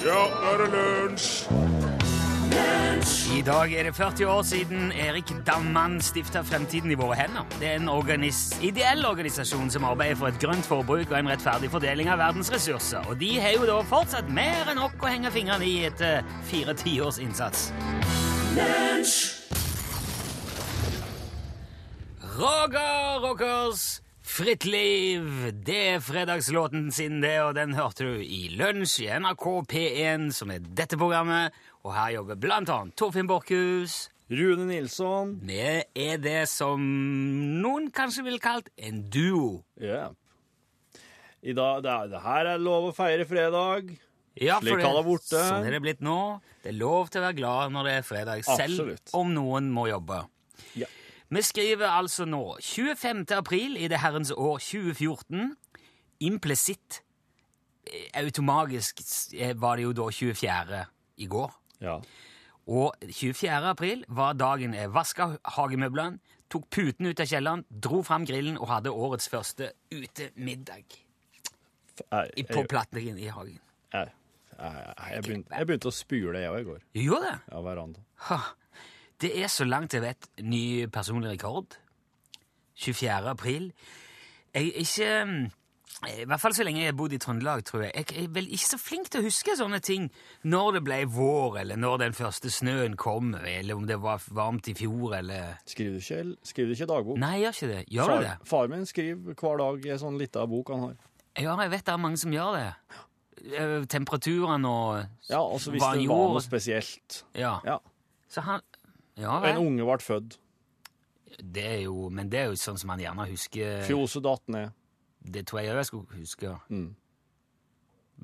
Ja, nå er det lunsj! I dag er det 40 år siden Erik Dammann stifta Fremtiden i våre hender. Det er en organis ideell organisasjon som arbeider for et grønt forbruk og en rettferdig fordeling av verdens ressurser. Og de har jo da fortsatt mer enn nok å henge fingrene i etter fire tiårs innsats. Roger Rockers Fritt liv. Det er fredagslåten sin, det, og den hørte du i Lunsj i NRK P1, som er dette programmet. Og her jobber blant annet Torfinn Borchhus. Rune Nilsson. Vi er det som noen kanskje ville kalt en duo. Ja. I dag, det, er, det her er lov å feire fredag. Ja, Slik har det borte. Sånn er det blitt nå. Det er lov til å være glad når det er fredag, selv Absolutt. om noen må jobbe. Vi skriver altså nå 25. april i det herrens år 2014. Implisitt eh, automagisk eh, var det jo da 24. i går. Ja. Og 24. april var dagen jeg vaska hagemøblene, tok puten ut av kjelleren, dro fram grillen og hadde årets første utemiddag i- på platningen i hagen. jeg, jeg, jeg, begynte, jeg begynte å spyle, jeg òg, i går. Du gjorde det? Ja, veranda. Det er så langt jeg vet ny personlig rekord. 24. april. Jeg er ikke I hvert fall så lenge jeg har bodd i Trøndelag, tror jeg. Jeg er vel ikke så flink til å huske sånne ting. Når det ble vår, eller når den første snøen kom, eller om det var varmt i fjor, eller Skriver du ikke, skriver du ikke dagbok? Nei, jeg gjør ikke det. Gjør du det? Far, far min skriver hver dag en sånn lita bok han har. Ja, jeg vet det er mange som gjør det. Eh, Temperaturen og Ja, altså hvis det var noe spesielt. Ja. Ja. Så han Ja En unge ble født. Det er jo, men det er jo sånn som man gjerne husker Fjose datt ned. Det tror jeg òg jeg skulle huske.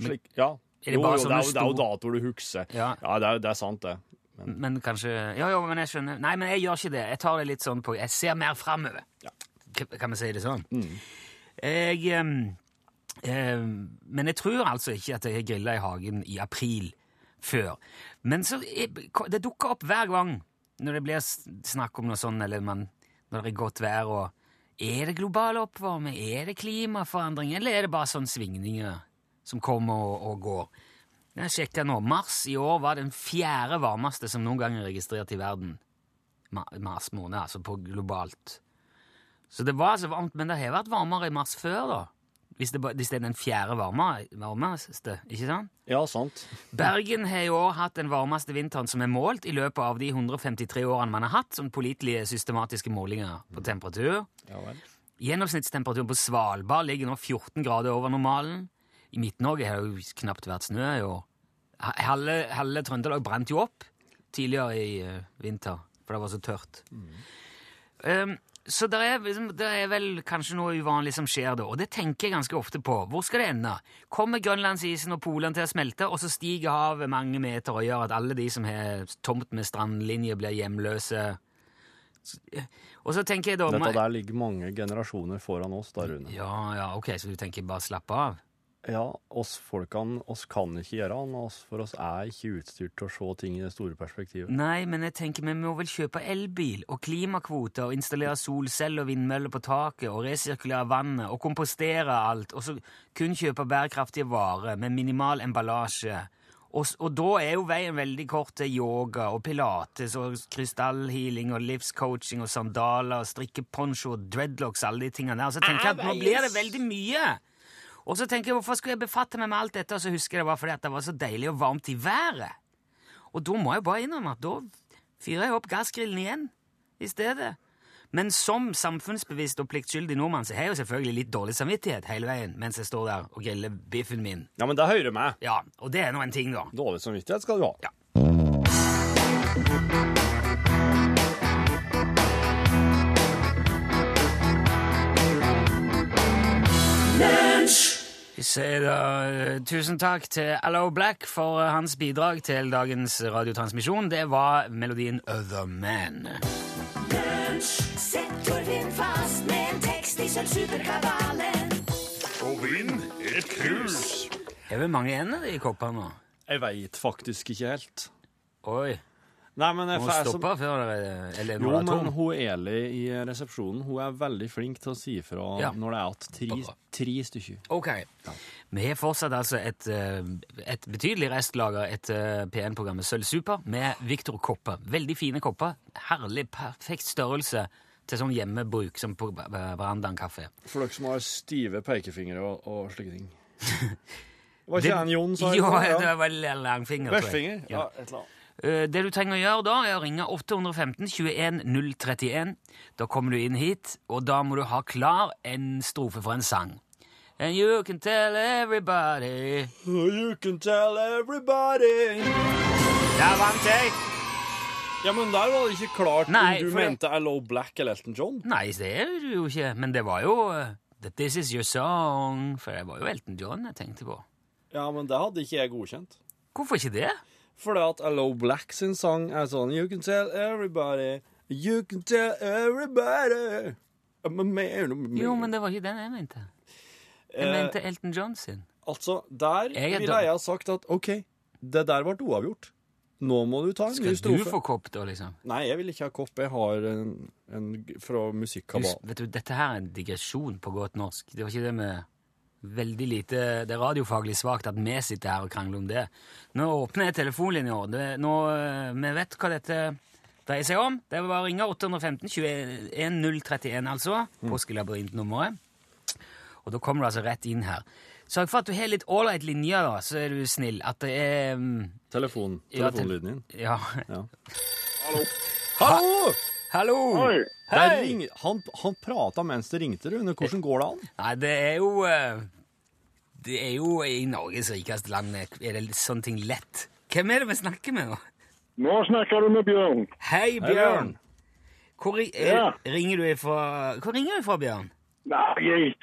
Slik, ja. Er det jo, jo, det, er, jo- det er jo datoer du husker. Ja. det, er, det er sant, det. Men kanskje Ja, jo, men jeg skjønner. Nei, men jeg gjør ikke det. Jeg tar det litt sånn på Jeg ser mer framover. Ja. Kan vi si det sånn? Jeg um, um, Men jeg tror altså ikke at jeg har grilla i hagen i april før. Men så er, det dukker opp hver gang når det blir snakk om noe sånn, eller man, når det er godt vær og Er det global oppvarming? Er det klimaforandring? Eller er det bare sånne svingninger som kommer og, og går? Jeg sjekka nå. Mars i år var den fjerde varmeste som noen gang er registrert i verden. Mars måned, altså på globalt. Så det var altså varmt, men det har vært varmere i mars før, da. Hvis det, hvis det er den fjerde varme, varmeste, ikke sant? Ja, sant. Bergen har i år hatt den varmeste vinteren som er målt i løpet av de 153 årene man har hatt sånn pålitelige systematiske målinger på temperatur. Ja vel. Gjennomsnittstemperaturen på Svalbard ligger nå 14 grader over normalen. I Midt-Norge har det jo knapt vært snø i år. Halve, halve Trøndelag brant jo opp tidligere i uh, vinter, for det var så tørt. Um, så det er, liksom, er vel kanskje noe uvanlig som skjer da, og det tenker jeg ganske ofte på. Hvor skal det ende? Kommer grønlandsisen og polene til å smelte, og så stiger havet mange meter og gjør at alle de som har tomt med strandlinje, blir hjemløse? Og så tenker jeg da Dette der ligger mange generasjoner foran oss, da, Rune. Ja, ja, ok, så du tenker bare slappe av? Ja, oss folkene oss kan ikke gjøre annet, for oss er ikke utstyrt til å se ting i det store perspektivet. Nei, men jeg tenker vi må vel kjøpe elbil og klimakvoter og installere solceller og vindmøller på taket og resirkulere vannet og kompostere alt, og så kun kjøpe bærekraftige varer med minimal emballasje. Og, og da er jo veien veldig kort til yoga og pilates og krystallhealing og livscoaching og sandaler og strikkeponcho og dreadlocks, alle de tingene der. Så tenker jeg at nå blir det veldig mye. Og så tenker jeg, hvorfor skulle jeg befatte meg med alt dette? Og så husker jeg det var fordi at det var så deilig og varmt i været. Og da må jeg bare innrømme at da fyrer jeg opp gassgrillen igjen i stedet. Men som samfunnsbevisst og pliktskyldig nordmann så har jeg jo selvfølgelig litt dårlig samvittighet hele veien mens jeg står der og griller biffen min. Ja, men da hører du meg. Ja, og det er nå en ting, da. Dårlig samvittighet skal du ha. Ja. Eh, tusen takk til Allo Black for eh, hans bidrag til dagens radiotransmisjon. Det var melodien Other Man. Sett Torfinn fast med en tekst i sølvsuperkabalen. Og vinn et krus! Er det mange ender i koppene nå? Jeg veit faktisk ikke helt. Oi. Nei, men Må får som... stoppe før Eller Jo, men tom. hun Eli i resepsjonen hun er veldig flink til å si ifra Ja. når det er igjen tre, tre stykker. Ok. Vi har fortsatt altså et, eh, et betydelig restlager etter P1-programmet Sølv Super med Victor Kopper. Veldig fine kopper. Herlig, perfekt størrelse til sånn hjemmebruk som på Verandaen kafé. For dere som har stive pekefingre og, og slike ting. Var ikke Det- en Jon sa? det? Jo, det var veldig langfinger. jeg. Ja. Ja, et eller annet. Eh, Det du trenger å gjøre da, er å ringe 815 21 031. Da kommer du inn hit, og da må du ha klar en strofe for en sang. And you can tell everybody You can tell everybody Der vant jeg! Ja, men der var det ikke klart Nei, om du det- mente Hello Black eller Elton John. Nei, det er du jo ikke. Men det var jo eh, This Is Your Song. For det var jo Elton John jeg tenkte på. Ja, men det hadde ikke jeg godkjent. Hvorfor ikke det? Fordi at Allo Black sin sang er sånn You can tell everybody You can tell everybody. Jo, men det var ikke den jeg mente. Jeg Eh, mente Elton John sin. Altså, der Jeg er ville jeg ha sagt at OK, det der ble uavgjort. Nå må du ta en ny Skal du få kopp, da, liksom? Nei, jeg vil ikke ha kopp. Jeg har en, en fra musikkabal. vet du, dette her er en digresjon på godt norsk. Det var ikke det med veldig lite Det er radiofaglig svakt at vi sitter her og krangler om det. Nå åpner jeg telefonlinja. Nå, eh, Vi vet hva dette dreier seg om. Det er bare å ringe 815 21 031, altså. Påskelabyrintnummeret. Og da kommer du altså rett inn her. Sørg for at du har litt ålreit linje, da, så er du snill. At det er um, Telefon, Ja, telefonlyden din. Ja. Hallo! Hallo! Hallo! Der Hei! ring, han han prata mens det ringte, Rune. Hvordan går det an? Nei, det er jo eh, Det er jo i Norges rikeste land er det sånne ting lett. Hvem er det vi snakker med nå? Nå snakker du med Bjørn. Hei, Bjørn. Hvor er, Ja. ringer du ifra Hvor ringer du fra, Bjørn? Nei, jeg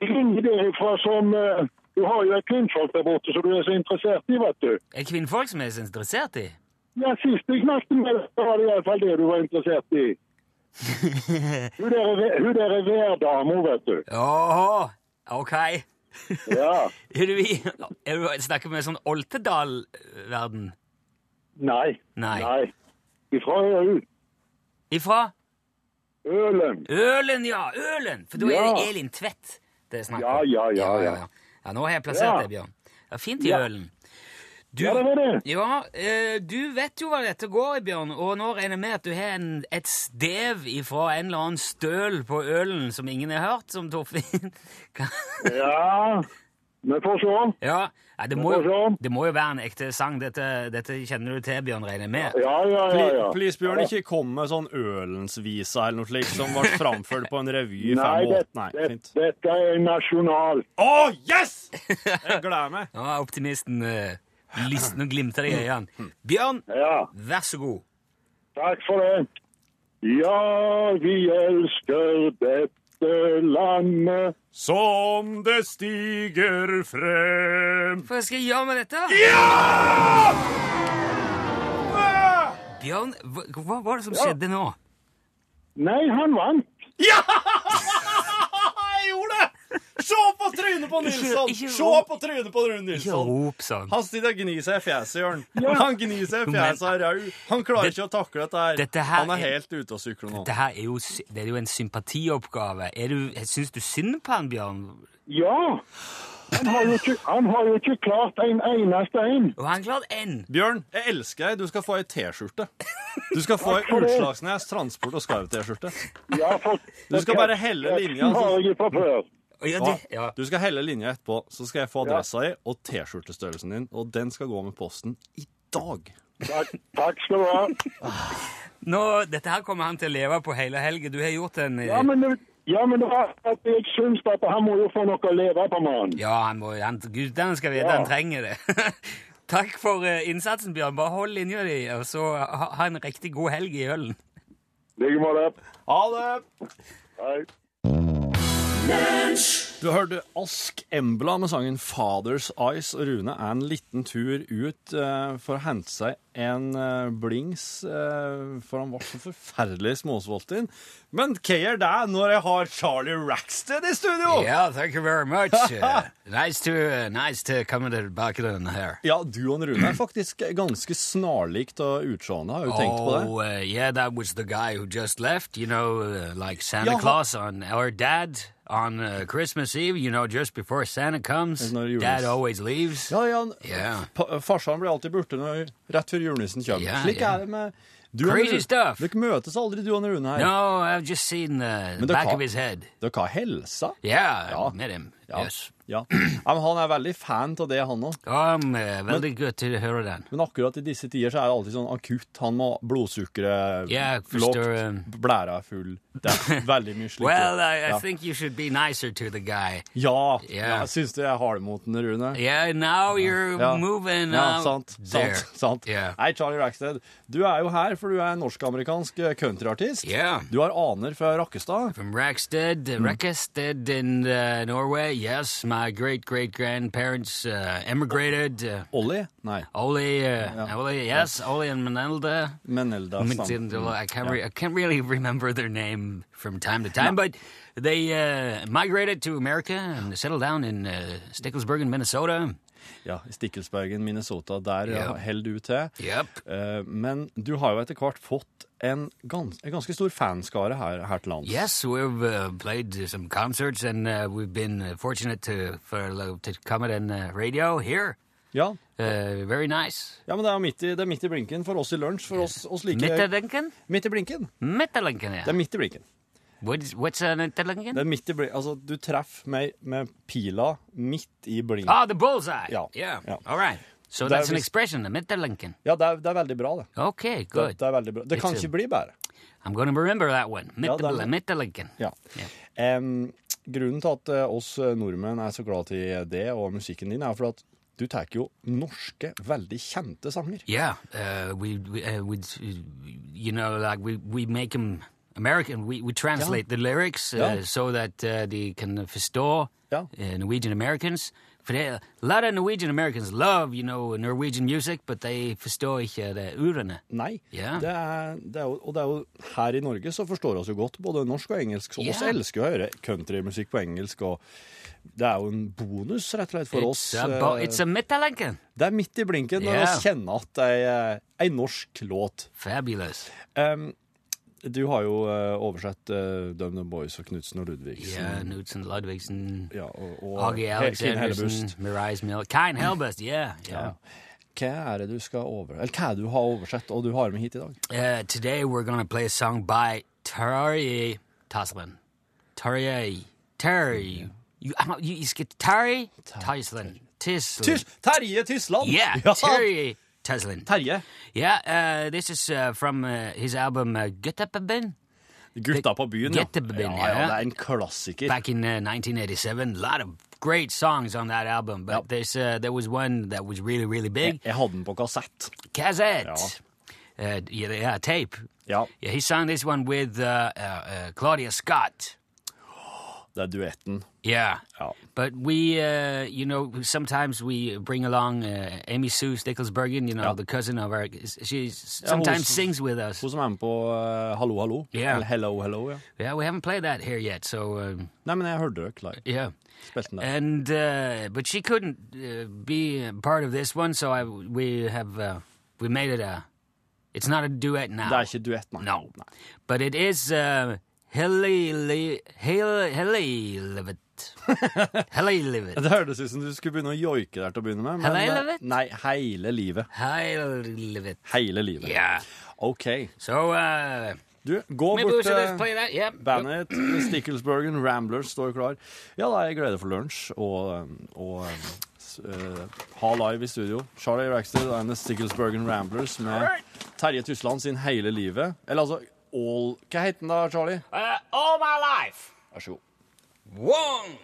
jeg ringer fra som eh, Du har jo et kvinnfolk der borte som du er så interessert i, vet du. Et kvinnfolk som er så interessert i? Ja, Sist jeg snakket med deg, var det iallfall det du var interessert i. Hun der er- værdama, vet du. Åh, ok. Ja. Er du, i, er du snakker med sånn Oltedal-verden? Nei. Nei. Nei. Ifra Øl. Ifra? Ølen. Ølen, ja! Ølen! For da er Ja. det Elin Tvedt det er snakk Ja, ja, ja, ja, ja. ja. Nå har jeg plassert Ja. det, Bjørn. Ja, fint i. Ølen. Du, Ja, det var det. Ja, eh, du vet jo hva dette går i, Bjørn, og nå regner jeg med at du har en, et stev ifra en eller annen støl på ølen som ingen har hørt, som Torfinn Ja. Vi får se. Ja, det, må jo, det må jo være en ekte sang. Dette, dette kjenner du til, Bjørn, regner jeg med. Ja, ja, ja. Ja. please Bjørn, ikke kom med sånn Ølensvisa eller noe slikt som ble framført på en revy i Nei, 85. det, Nei, det, fint. dette er nasjonal. Å, yes! Jeg gleder meg. Ja, optimisten lysten og glimter i øynene. Bjørn, Ja. vær så god. Takk for det. Ja, vi elsker dette landet. Som det stiger frem. Hva skal jeg gjøre med dette? Ja! Bjørn, hva, hva var det som skjedde nå? Nei, han vant. Ja! Se på trynet på Nilsson! Se på trynet på Rune Ikke Nilsson! rop sånn. Han sitter og gnir seg i fjeset, Jørn. Han gnir seg i fjeset av rau. Han klarer Det- ikke å takle dette her. Dette her Han er er- helt ute å sykle nå. Dette her er jo, det er jo en sympatioppgave. Er du, Syns du synd på han, Bjørn? Ja. Han har jo ikke, han har jo ikke klart en eneste en. Og han klart en. Bjørn, jeg elsker deg. Du skal få ei T-skjorte. Du skal få ei. Utslagsnes Transport og Skarv-T-skjorte. Ja, Du skal bare helle linja, Den Ja, det, ja. Du skal helle linja etterpå, så skal jeg få adressa di og T-skjortestørrelsen din, og den skal gå med posten i dag. Takk, takk skal du ha. Nå, dette her kommer han til å leve på hele helga. Du har gjort en eh, Ja, men, ja, men det var at jeg syns at han må jo få noe å leve på, mann. Ja, han må, han, gudene skal vite Ja. han trenger det. Takk for eh, innsatsen, Bjørn. Bare hold linja di, og så ha, ha en riktig god helg i ølen. I like måte. Ha det! Hei. Du hørte Ask Embla med sangen Father's Eyes, og Rune er en liten tur ut eh, for å hente seg en eh, blings, eh, for han var så forferdelig småsulten. Men hva gjør det når jeg har Charlie Rackstead i studio? Yeah, thank you very much. Uh, nice to uh, nice to come into bakgrunnen her. Ja, du og Rune er faktisk ganske snarlikt og utseende, har du oh, tenkt på det. Oh, uh, yeah, that was the guy who just left. You know, uh, like Santa Ja, Claus on our dad on uh, Christmas Eve. You know, just before Santa comes, Dad always leaves. Ja, ja, Yeah. Farsan blir alltid borte når, rett før julenissen kommer. Yeah, Slik yeah. er det med du Crazy stuff. Dere møtes aldri, du og Rune her. No, I've just seen the back kan- of his head. Dere har helsa. Yeah, Ja. med. Ja. Yes. Ja. men Han er veldig fan av det, han òg. Ja, veldig godt til å høre den. Men akkurat i disse tider så er det alltid sånn akutt. Han må blodsukkeret Ja, lågt, blæra er full. Det er veldig mye slikt. Well, I, I ja. think you should be nicer to the guy. ja, Ja. jeg syns du er har mot den, Rune? Yeah, now you're Ja. moving Ja, out sant. there. sant, sant. Yeah. Hei, Charlie Rackstead. Du er jo her, for du er norsk-amerikansk eh, countryartist. Yeah. Du har aner fra Rakkestad. From Rackstead, Rackestead in uh, Norway. Yes, my great great grandparents uh, emigrated. Uh, Ollie? Nei, Ole, uh, Ole, yes, Ole and Menelda. Menelda Menelda, I can't, re- I can't really remember their name from time to time, but they uh, migrated to America and settled down in uh, Sticklesburg, Minnesota. Ja, i Stikkelsbergen, Minnesota. Der yep. holder du til. Yep. Eh, men du har jo etter hvert fått en, gans en ganske stor fanskare her, her til lands. Yes, we've uh, played some concerts, and uh, we've been uh, fortunate to for uh, to come on uh, radio here. Ja. Uh, very nice. ja, men det er midt i, det er midt i blinken for oss i lunsj. For oss, oss like blinken? Midt i blinken. Mitterlinken, Det ja. er midt i blinken. What's, what's Mitterlinken? Det er midt i bli altså, du treffer meg med pila midt i blinken. Ah, the bullseye. Ja, Yeah. ja. All right. So det that's an expression, the Mitterlinken. Ja, det er, det er veldig bra, det. Okay, Det, good. det er veldig bra. Det kan a- ikke bli bedre. I'm gonna remember that one. Ja, er- Mitterlinken. Ja. Ja. um, grunnen til at eh, oss eh, nordmenn er så glad i det og musikken din, er for at du tar jo norske, veldig kjente sanger. Yeah, uh, we, we, uh, we, you know, like we, we make them American. We, we translate the lyrics uh, Ja. so that uh, they can forstå Ja. uh, Norwegian Americans. For det, a lot of Norwegian Americans love, you know, Norwegian music, but they forstår ikke det urene. Nei. yeah. Det er, det er jo, og det er jo her i Norge så forstår vi oss jo godt både norsk og engelsk. Så oss Ja. elsker å høre countrymusikk på engelsk, og det er jo en bonus rett og slett for oss. It's a, midt i blinken. Det er midt i blinken når Ja. vi kjenner at det er ei norsk låt. Fabulous. Em, du har jo eh, oversett uh, DumDum Dum Boys og Knutsen og Ludvigsen. Ja, Yeah, Knutsen, Ludvigsen, Ja, og, og He- Hellebust. Mirais Mill, Kine Helbust, yeah, yeah. Ja. Hva er det du skal over... Eller hva er det du har oversett, og du har med hit i dag? Uh, today we're gonna play a song by Tarjei Taslin. Tarjei Tarjei You, you, you Tarjei Terry Tarjei. Terje Tysland! Yeah, Terry Taslin. Terje. Yeah, uh, this is uh, from uh, his album uh, byen Gutta på byen, ja. Ja. Ja, ja. det er en klassiker. back in uh, 1987. A lot of great songs on that album, but there's uh, there was one that was really really big. Jeg, jeg hadde den på kassett. Kassett! Uh, yeah, tape. Ja, Yeah, he sang this one with uh, uh, uh, Claudia Scott. det er duetten. Yeah. Ja. But we, uh, you know, sometimes we bring along uh, Amy Sue Sticklesbergen, you know, Ja. the cousin of our. She sometimes hun- sings with us. Er med på eh, Hallo, hallo. Ja. Eller Hello, hello, ja. Yeah, we haven't played that here yet, so um, Nei, men jeg hørte dere live. yeah. And uh, but she couldn't uh, be a part of this one, so I we have uh, we made it a. It's not a duet now. Det er ikke duett, nei. No. But it is uh, Hilly Li- Hilly Livet. Det hørtes ut som du skulle begynne å joike der til å begynne med. Men, Hele eh, livet? Nei, hele livet. Hele Livet. Hele livet. Yeah. OK. So uh, Du, gå bort til play that. Bandet Sticklesbergen Ramblers står klar. Ja, da er jeg glede for lunsj og, og eh, ha live i studio. Charlie Rackstead and the Sticklesbergen Ramblers med Terje Tusland sin Hele livet. Eller altså All Hva heter den da, Charlie? Uh, all my life. Vær så god. One.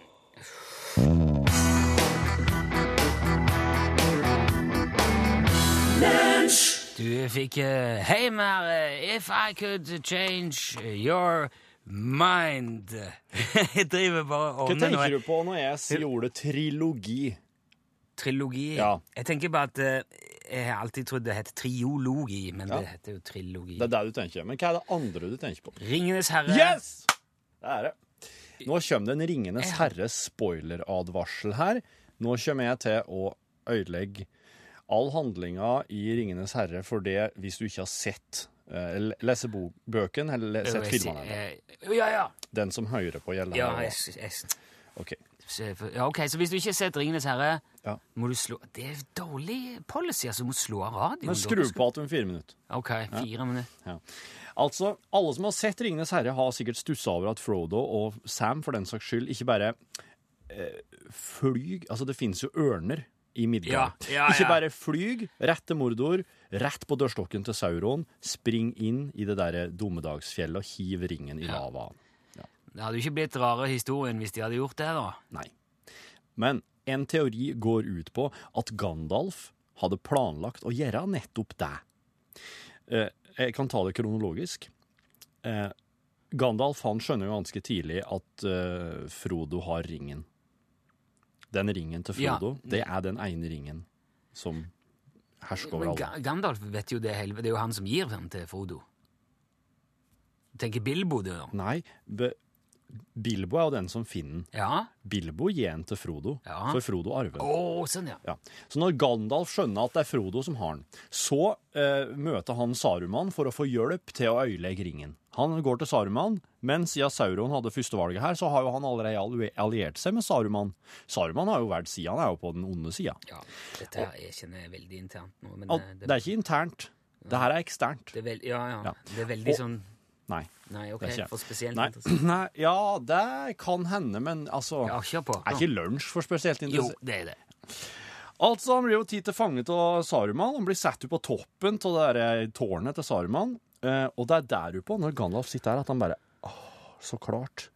Du fikk uh, Hey Mare, if I could change your Mind. Jeg driver bare og Hva tenker noe. du på når jeg sier ordet trilogi? Trilogi. Ja. Jeg tenker bare at uh, jeg har alltid trodd det het triologi, men Ja. det heter jo trilogi. Det er det du tenker. Men hva er det andre du tenker på? Ringenes herre. Yes! Det er det. Nå kommer det en Ringenes herre spoileradvarsel her. Nå kommer jeg til å ødelegge all handlinga i Ringenes herre for det hvis du ikke har sett eh, lese bøken bøkene eller le- sett filmene. eh, Ja, ja. Den som hører på gjelder Ja, jeg, jeg, Ok. Se Ja, ok, Så hvis du ikke har sett Ringenes herre, Ja. må du slå Det er dårlig policy, altså. Du må slå av radioen. Men skru på igjen om fire minutter. Ok, fire minutter. Altså, Alle som har sett Ringenes herre, har sikkert stussa over at Frodo og Sam for den saks skyld ikke bare eh, flyg Altså, det finnes jo ørner i Midgard. Ja, ja, Ikke bare flyg rett til Mordor, rett på dørstokken til Sauron, spring inn i det der dommedagsfjellet og hiv ringen i lavaen. Det hadde jo ikke blitt rare historien hvis de hadde gjort det, da. Nei. Men en teori går ut på at Gandalf hadde planlagt å gjøre nettopp det. Eh, jeg kan ta det kronologisk. Eh, Gandalf han skjønner jo ganske tidlig at eh, Frodo har ringen. Den ringen til Ja. Frodo, det er den ene ringen som hersker over alle. Men Gandalf vet jo det hele. Det er jo han som gir den til Frodo. Tenker Bilbo, du. Nei, be, Bilbo er jo den som finner den. Ja? Bilbo gir den til Frodo, Ja. for Frodo arver oh, sånn, ja. Ja. Så når Gandalf skjønner at det er Frodo som har den, så eh, møter han Saruman for å få hjelp til å øyelegge ringen. Han går til Saruman, men siden Sauron hadde førstevalget her, så har jo han allerede alliert seg med Saruman. Saruman har jo vært sida, han er jo på den onde sida. ja. Dette her jeg kjenner veldig internt nå. Men Og eh, Det er ikke internt. Det her er eksternt. det er veld, ja, ja, Ja. Det er veldig Og- sånn Nei. Nei, OK, det er ikke- for spesielt Nei. interessant. Nei. Ja, det kan hende, men altså Ja, kjør på. Er ikke lunsj for spesielt Jo, det er det. Altså, han blir jo tid til fange av Saruman. Han blir satt ut på toppen av det der tårnet til Saruman. Eh, og det er der oppe, når Gandalf sitter der, at han bare Åh, så klart.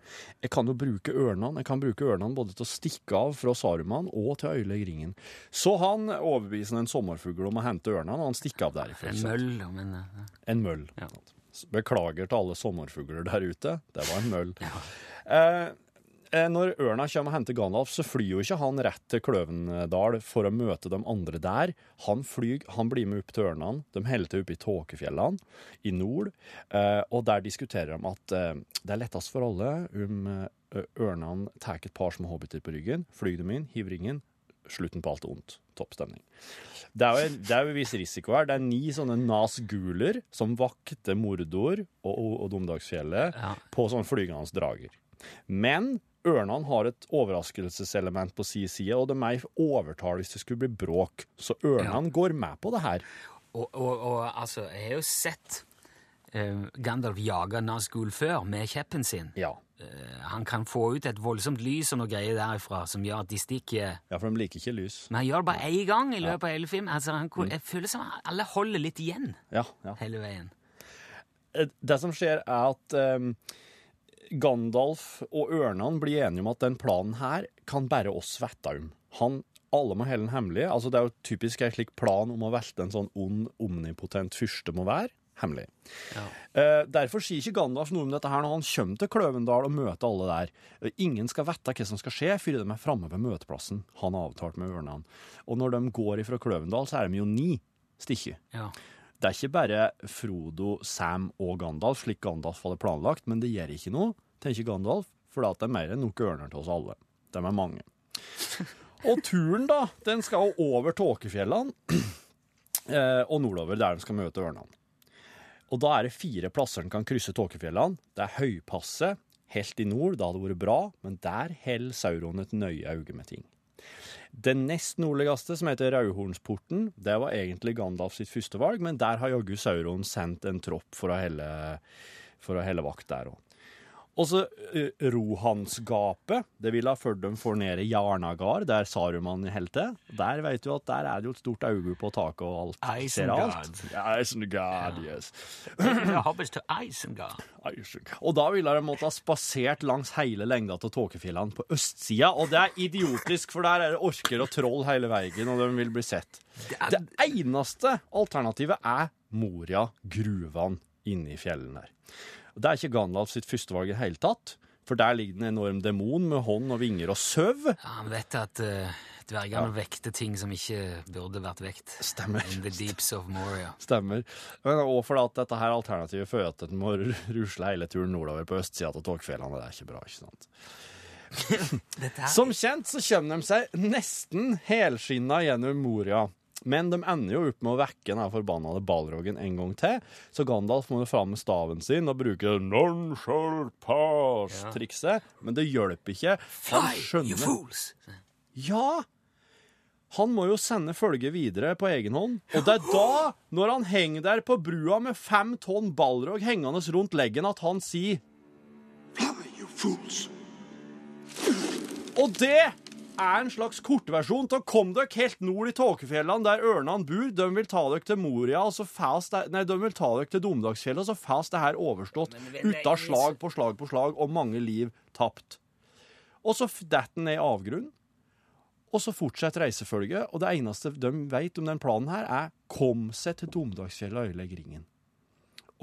Jeg kan jo bruke ørnene. Jeg kan bruke ørnene både til å stikke av fra Saruman og til å øyelegge ringen. Så han overbeviser en sommerfugl om å hente ørnene, og han stikker av derifra. En møll, men eh, En møll. Ja. Beklager til alle sommerfugler der ute. Det var en møll. Eh, eh, når ørna kommer og henter Gandalf, så flyr jo ikke han rett til Kløvendal for å møte de andre der. Han flyr, han blir med opp til ørnene. De holder til oppe i Tåkefjellene i nord. Eh, og der diskuterer de at eh, det er lettest for alle om ørnene tar et par små hobbiter på ryggen, flyr dem inn, hiver ringen. Slutten på alt ondt. Topp stemning. Det er, jo, det er jo en viss risiko her. Det er ni sånne nasguler som vakter Mordor og, og, og Dommedagsfjellet Ja. på sånne flygende drager. Men ørnene har et overraskelseselement på sin side, og de er i overtall hvis det skulle bli bråk. Så ørnene går med på det her. Og, og, og altså, jeg har jo sett Gandalf jager Nazgul før med kjeppen sin. Ja. Eh, han kan få ut et voldsomt lys og noe greier derifra som gjør at de stikker ja, for de liker ikke lys. Men han gjør det bare én gang i løpet av hele filmen. Altså, han, Mm. jeg føler som alle holder litt igjen Ja, ja. hele veien. Eh, Det som skjer, er at um, Gandalf og ørnene blir enige om at den planen her kan bare oss vite om. Han, alle må holde den hemmelig. Altså, det er jo typisk en slik plan om å velte en sånn ond, omnipotent fyrste må være. Hemmelig. Ja. derfor sier ikke Gandalf noe om dette her når han kommer til Kløvendal og møter alle der. Eh, Ingen skal vite hva som skal skje før de er framme ved møteplassen han har avtalt med ørnene. Og når de går ifra Kløvendal, så er de jo ni stykker. Ja. Det er ikke bare Frodo, Sam og Gandalf, slik Gandalf hadde planlagt, men det gjør ikke noe, tenker Gandalf, for det er mer enn nok ørner til oss alle. De er mange. Og turen, da, den skal over Tåkefjellene eh, og nordover, der de skal møte ørnene. Og da er det fire plasser en kan krysse Tåkefjellene. Det er Høypasset, helt i nord, da hadde det vært bra, men der holder Sauron et nøye øye med ting. Det nest nordligste, som heter Rauhornsporten, det var egentlig Gandalf sitt første valg, men der har jaggu Sauron sendt en tropp for å helle, for å helle vakt der òg. Og så uh, Rohansgapet. Det ville ha ført dem for ned i Jarnagard, der Saruman holdt til. Der vet du at der er det jo et stort øye på taket og alt. Isengard. Isengard, Ja, yes. Hobbits til Isengard. Isengard. Og da ville de måtte ha spasert langs hele lengda til Tåkefjellene på østsida, og det er idiotisk, for der er det orker og troll hele veien, og de vil bli sett. Det eneste alternativet er Moria, gruvene inne i fjellene der. Og Det er ikke Gandalf sitt førstevalg i det hele tatt, for der ligger det en enorm demon med hånd og vinger og søv. Ja, Han vet at uh, dvergene vekter ting som ikke burde vært vekt. Stemmer. In the deeps of Moria. Stemmer. Men òg fordi at dette her alternativet fører til at en må rusle hele turen nordover på østsida av Tågfjellene. Det er ikke bra, ikke sant? Som kjent så kommer de seg nesten helskinna gjennom Moria. Men de ender jo opp med å vekke den forbannede Balrogen en gang til. Så Gandalf må jo fram med staven sin og bruke non shall pass-trikset. Men det hjelper ikke. Han Fly, you fools! Ja! Han må jo sende følget videre på egen hånd. Og det er da, når han henger der på brua med fem tonn ballrog hengende rundt leggen, at han sier Fly, you fools! Og det er en slags kortversjon å komme dere helt nord i Tåkefjellene, der ørnene bor. De vil ta dere til Moria, og så fast det, nei, de vil ta dere til Domdagsfjellet, og så fast det her overstått. Er Uten slag på slag på slag, og mange liv tapt. Og så detter den ned i avgrunnen. Og så fortsetter reisefølget, og det eneste de vet om den planen her, er kom seg til Domdagsfjellet og ødelegg ringen.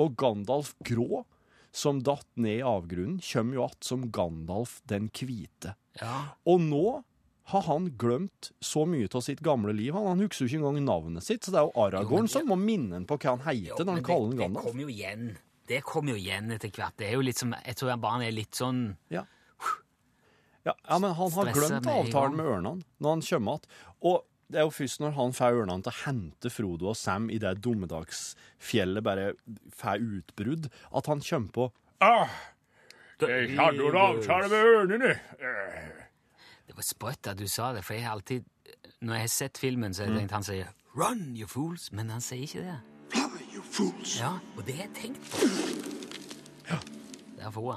Og Gandalf Grå, som datt ned i avgrunnen, kommer jo att som Gandalf den hvite. Ja, Og nå har han glemt så mye av sitt gamle liv. Han, han husker jo ikke engang navnet sitt, så det er jo Aragorn Jo, som må minne han på hva han jo, når men han kaller han det, det kommer jo igjen. Det kommer jo igjen etter hvert. Det er jo litt som, Jeg tror barn er litt sånn Ja. Ja, ja, men han har glemt med avtalen med ørnene når han kommer igjen. Og det er jo først når han får ørnene til å hente Frodo og Sam i det dommedagsfjellet bare får utbrudd, at han kommer på Ah, Jeg hadde jo en avtale med ørnene! Det var sprøtt at du sa det, for jeg har alltid Når jeg har sett filmen, så har jeg tenkt han sier 'Run, you fools', men han sier ikke det. Fly, you fools! Ja, Og det har jeg tenkt på. Ja.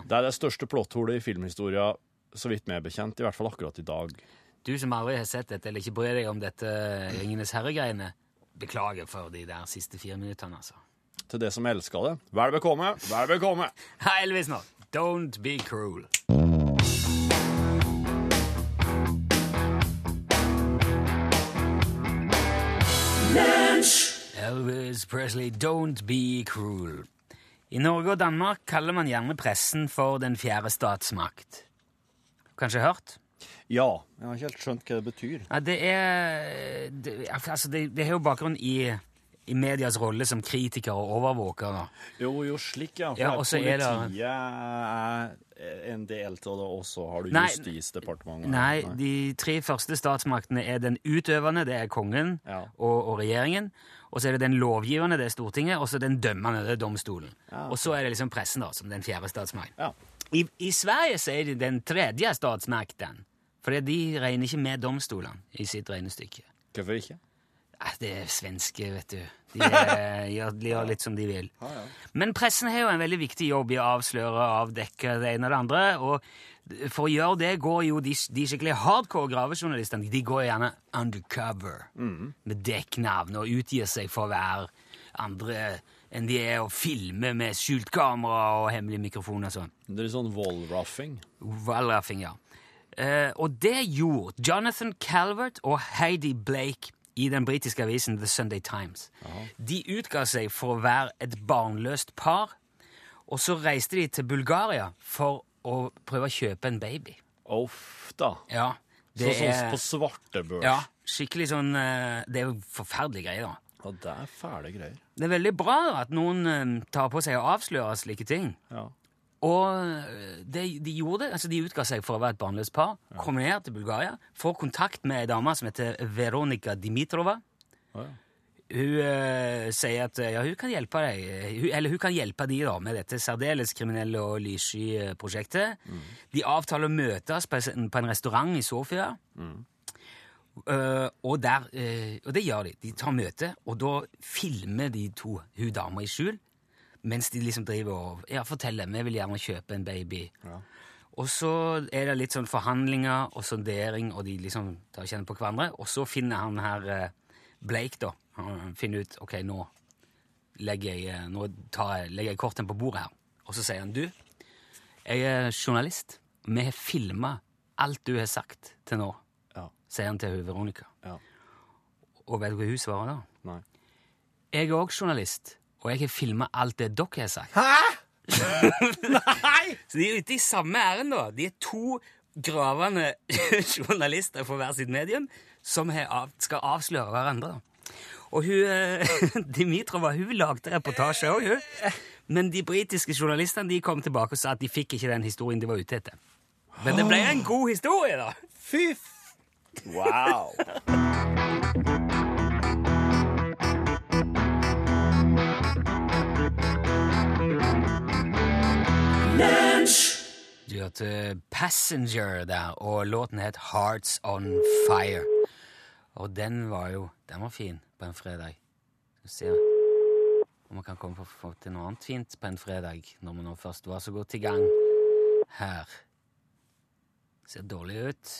Det er det største plottholet i filmhistoria, så vidt vi er bekjent, i hvert fall akkurat i dag. Du som aldri har sett dette, eller ikke bryr deg om dette Ringenes herre-greiene, beklager for de der siste fire minuttene, altså. Til det som elsker det, vel bekomme, vel bekomme! Hei, Elvis nå. Don't be cruel. Elvis Presley, don't be cruel. I Norge og Danmark kaller man gjerne pressen for den fjerde statsmakt. Kanskje hørt? Ja, jeg har ikke helt skjønt hva det betyr. Ja, det er det, altså det, det har jo bakgrunn i, i medias rolle som kritiker og overvåker. Da. Jo, jo, slik, ja. For Ja, politiet er en del av det, og så har du Nei, Justisdepartementet. Nei, de tre første statsmaktene er den utøvende, det er kongen Ja. og, og regjeringen. Og så er det den lovgivende, det er Stortinget, og så den dømmende, det er domstolen. Og så er det liksom pressen, da, som den fjerde statsmakt. Ja. I, I Sverige så er det den tredje statsmakten. For de regner ikke med domstolene i sitt regnestykke. Hvorfor ikke? Det er svenske, vet du. De er, gjør, de gjør litt som de vil. Men pressen har jo en veldig viktig jobb i å avsløre, avdekke det ene og det andre. Og for å gjøre det går jo de, de skikkelig hardcore gravejournalistene de går gjerne undercover med dekknavn og utgir seg for å være andre enn de er, og filmer med skjult kamera og hemmelig mikrofon og sånn. Det er litt sånn wallraffing. Wallraffing, ja. Uh, og det gjorde Jonathan Calvert og Heidi Blake i den britiske avisen The Sunday Times. De utga seg for å være et barnløst par, og så reiste de til Bulgaria for å prøve å kjøpe en baby. Uff da. Ja, Så, det sånn som på svartebørs. ja, skikkelig sånn eh, Det er jo forferdelige greier, da. Ja, det er fæle greier. Det er veldig bra at noen eh, tar på seg å avsløre slike ting. Ja. Og eh, de, de gjorde det, altså de utga seg for å være et barnløst par, kom ned til Bulgaria, får kontakt med ei dame som heter Veronika Dimitrova. Ja. Hun uh, sier at eh, ja, hun kan hjelpe deg, hun, eller hun kan hjelpe de da med dette særdeles kriminelle og lyssky prosjektet. Mm. De avtaler å møtes på en, på en restaurant i Sofia. Eh, og, der, uh, og det gjør de. De tar møte, og da filmer de to hun dama i skjul, mens de liksom driver og ja, forteller vi vil gjerne kjøpe en baby. Og så er det litt sånn forhandlinger og sondering, og de liksom tar kjenne på hverandre. Og så finner han her eh, Blake, da. Han finner ut ok, nå legger jeg, eh, nå tar jeg, legger jeg kortene på bordet her. Og så sier han du, jeg er journalist. Vi har filma alt du har sagt til nå, Ja. sier han til Veronica. Ja. Og vet du hva hun svarer da? Nei. Jeg er òg journalist, og jeg har filma alt det dere har sagt. Hæ?! Nei! Så de er ute i samme ærend, da. De er to gravende journalister for hver sitt medium som av, skal avsløre hverandre. Og hun, eh, Dimitrova hun lagde reportasje òg, hun. Men de britiske journalistene de kom tilbake og sa at de fikk ikke den historien de var ute etter. Men det ble en god historie, da. Fy f... Wow. Du hørte Passenger der, og låten het Hearts On Fire. Og den var jo Den var fin på en fredag. Skal vi se om vi kan komme på få til noe annet fint på en fredag, når vi nå først var så godt i gang her. Ser dårlig ut.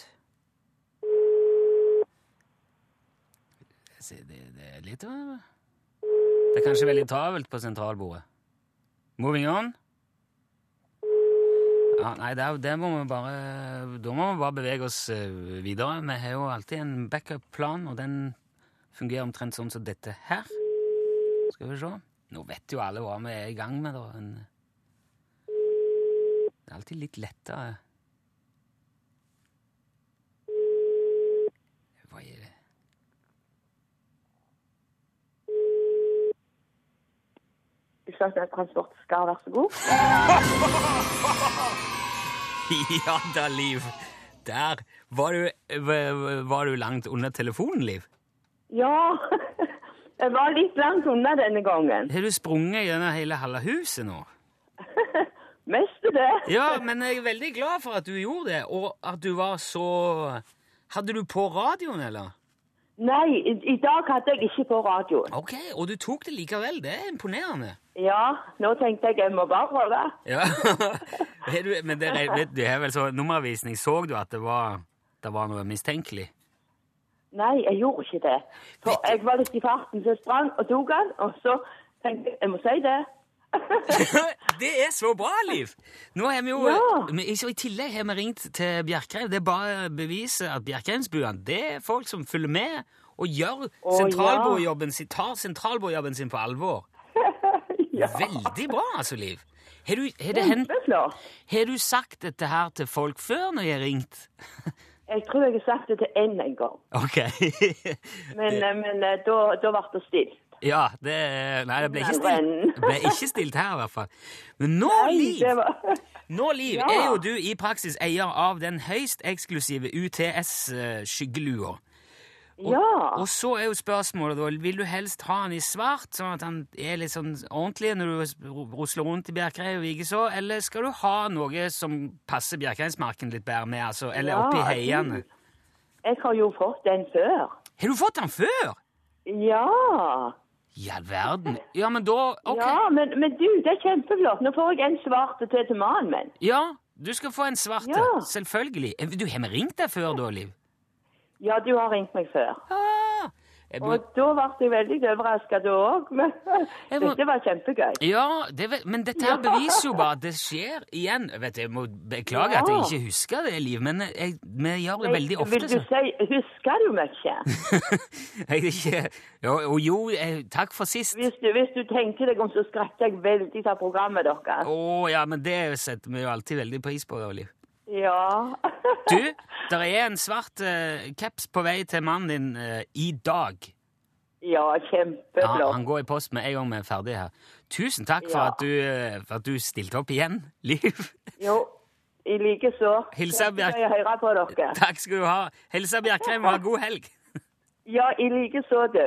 Det, det er litt øh, Det er kanskje veldig travelt på sentralbordet. Moving on. Ja, nei, det, det må vi bare, da må vi bare bevege oss eh, videre. Vi har jo alltid en backup-plan, og den fungerer omtrent sånn som dette her. Skal vi se. Nå vet jo alle hva vi er i gang med, da. Det er alltid litt lettere. Hva er det? Utslagsnes Transport skal være så god. Ja da, Liv. Der. Var du, var du langt under telefonen, Liv? Ja, jeg var litt langt unna denne gangen. Har du sprunget gjennom hele halve huset nå? Mest det. Ja, men jeg er veldig glad for at du gjorde det, og at du var så Hadde du på radioen, eller? Nei, i, i dag hadde jeg ikke på radioen. Ok, og du tok det likevel. Det er imponerende. Ja, nå tenkte jeg jeg må bare prøve. Ja. Du, men det, vet du har vel så nummervisning. Så du at det var, det var noe mistenkelig? Nei, jeg gjorde ikke det. For jeg var litt i farten, så jeg sprang og tok den, og så tenkte jeg jeg må si det. det er så bra, Liv! Nå har vi jo, Ja. men I tillegg har vi ringt til Bjerkreim. Det er bare beviset at Bjerkreimsbuene det er folk som følger med og gjør sentralbordjobben sin, tar sentralbordjobben sin på alvor. Ja. Veldig bra, altså, Liv. Har du, har, har du sagt dette her til folk før når jeg har ringt? Jeg tror jeg har sagt det til én en gang, Ok. men, eh, men eh, da, da ble det stilt. ja, det Nei, det ble ikke stilt, ble ikke stilt her, i hvert fall. Men nå, Nei, Liv var... Nå, Liv, Ja. er jo du i praksis eier av den høyst eksklusive UTS-skyggelua. Ja. Og så er jo spørsmålet, da, vil du helst ha han i svart, sånn at han er litt sånn ordentlig når du rusler rundt i Bjerkreim og Vigeså, eller skal du ha noe som passer Bjerkreimsmarken litt bedre med, altså, eller Ja, oppi heiene? Jeg har jo fått den før. Har du fått den før? Ja. I all verden. Ja, men da Ok. Ja, men, men du, det er kjempeflott. Nå får jeg en svart til til mannen min. Ja, du skal få en svarte. Ja. Selvfølgelig. Eh, Du har vi ringt deg før, da, Liv? Ja, du har ringt meg før. Ah, må, Og da ble jeg veldig overraska da òg, men må- dette var kjempegøy. ja, det, men dette her beviser jo bare at det skjer igjen. Vet du, Jeg må beklage Ja. at jeg ikke husker det, Liv, men jeg, vi gjør det veldig ofte. Vil du Så. si Husker du ikke? Jeg, ikke, jo, jo, takk for sist. Hvis du, hvis du tenker deg om, så skrattet jeg veldig av programmet deres. Å ja, men det setter vi jo alltid veldig pris på, Liv. Ja. Du, der er en svart uh, caps på vei til mannen din uh, i dag. Ja, Ja, kjempeflott. han går i post med en gang vi er ferdige her. Tusen takk for, at, du, eh, for at du stilte opp igjen, Liv. Jo, i like så. Hilsa Bjerk- Jeg høre på dere. Takk skal du ha. Hilsa Bjerkreim og ha god helg. Ja, i like så, du.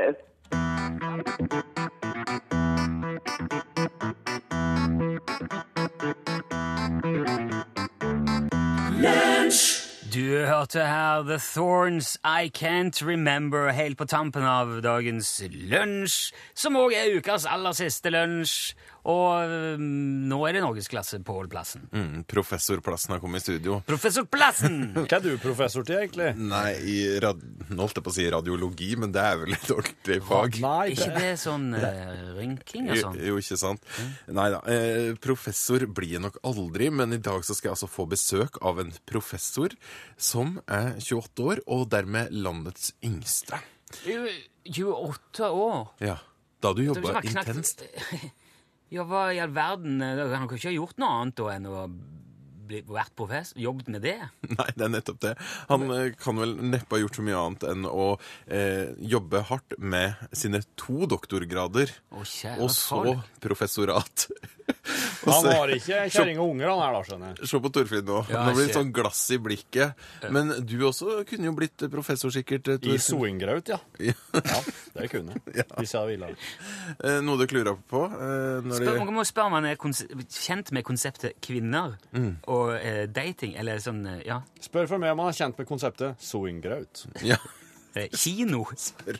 Du hørte her The Thorns I Can't Remember helt på tampen av dagens lunsj, som òg er ukas aller siste lunsj. Og øhm, nå er det norgesklasse på plassen. Mm, professorplassen har kommet i studio. Professorplassen! Hva er du professor til, egentlig? Nei, i rad... Nå holdt jeg på å si radiologi, men det er vel et ordentlig fag. Nei, ikke det sånn uh, rynking og Jo, sånn? jo, ikke sant? Nei da. Eh, professor blir jeg nok aldri, men i dag så skal jeg altså få besøk av en professor som er 28 år, og dermed landets yngste. 28 år. Ja. Da du Det jobba intenst. knakt- intenst. Ja, hva i all verden? eh, Han kan ikke ha gjort noe annet da enn å vært professor? Jobbet med det? Nei, det er nettopp det. Han eh, kan vel neppe ha gjort så mye annet enn å eh, jobbe hardt med sine to doktorgrader, Å, og så folk. professorat. Han var har ikke kjerring og unger, han her, da, skjønner jeg. Se på Torfinn nå. Ja, Han har blitt sånn glass i blikket. Men du også kunne jo blitt professor, sikkert. Torfinn. I soingraut, ja. Ja. Det kunne jeg. Hvis jeg ville. Eh, Noe du klurer på? eh, Når Spør, det... man må spørre om han er kjent med konseptet kvinner og eh, dating, eller sånn, eh, ja, Spør for meg om han er kjent med konseptet soingraut. Ja, eh, kino,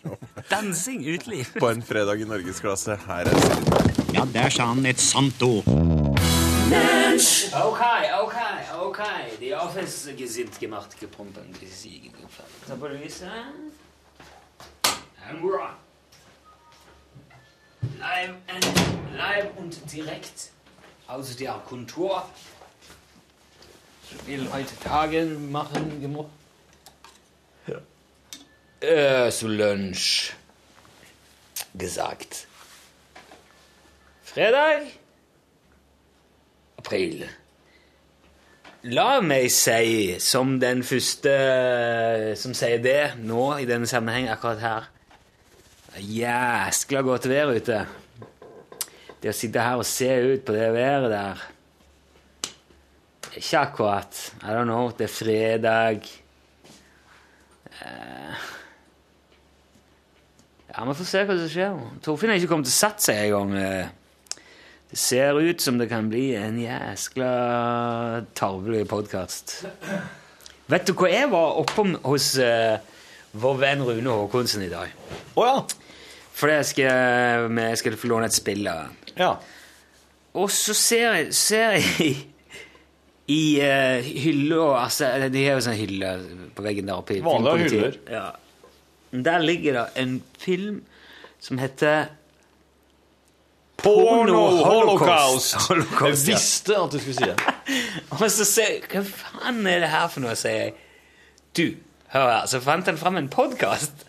dansing, uteliv. på en fredag i norgesklasse. Her er. Ja, der sa han et sant ord. Mensch! Okay, okay, okay. Die Office sind gemacht, gepumpt und gesiegt. The police, I'm wrong. Live and, live und direkt aus der Kontur. Will Tage machen gemacht. Ja. Äh, zu Lunch gesagt. Freitag? April. La meg si, som den første som sier det nå i denne sammenheng akkurat her Jæskla godt vær ute. Det å sitte her og se ut på det været der Ikke akkurat. I don't know. Det er fredag. Eh, Ja, Vi får se hva som skjer. Torfinn har ikke kommet til å satt seg engang. Eh. Det ser ut som det kan bli en jæskla tarvelig podkast. Vet du hva jeg var oppom hos uh, vår venn Rune Håkonsen i dag? Å ja. Fordi jeg skal, jeg skal få låne et spill av han. ja. Og så ser jeg, ser jeg i, i uh, hylla altså, De har jo sånn hylle på veggen der oppe. Vanlige hyller. Ja. Der ligger det en film som heter Porno holocaust. Jeg visste at du skulle si det. Og så sier jeg Hva faen er det her for noe? sier jeg. Du, hør her. Så fant han fram en podkast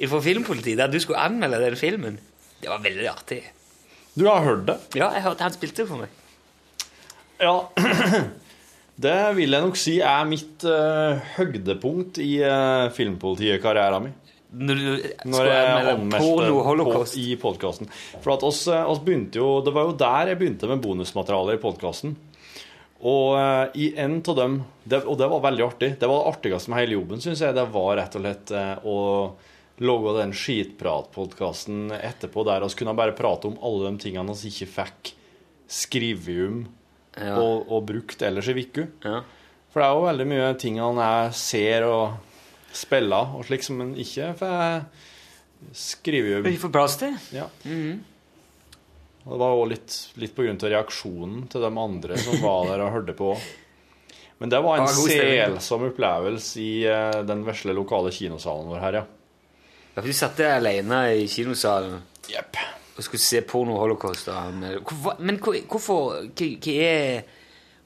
fra Filmpolitiet der du skulle anmelde den filmen. Det var veldig artig. Du har hørt det? Ja, jeg hørte han spilte for meg. Ja. Det vil jeg nok si er mitt uh, høydepunkt i uh, filmpolitikarrieren min. Når Når jeg anmeldte på, holocaust. i podkasten. For at oss, eh, oss begynte jo Det var jo der jeg begynte med bonusmateriale i podkasten. Og eh, i en av dem det, Og det var veldig artig. Det var det artigste med hele jobben, syns jeg. Det var rett og slett eh, å lage den skitpratpodkasten etterpå der vi kunne bare prate om alle de tingene vi ikke fikk skrevet om Ja. og, og brukt ellers i uka. Ja. For det er jo veldig mye ting han ser og spiller, og slik som en ikke får skrive jo får plass til. Ja. Og det var jo litt, litt på grunn av reaksjonen til de andre som var der og hørte på. Men det var en selsom opplevelse i uh, den vesle lokale kinosalen vår her, ja. Ja, for Du satt der alene i kinosalen yep. og skulle se porno holocaust. Men Hvorfor, men hvorfor hva, hva er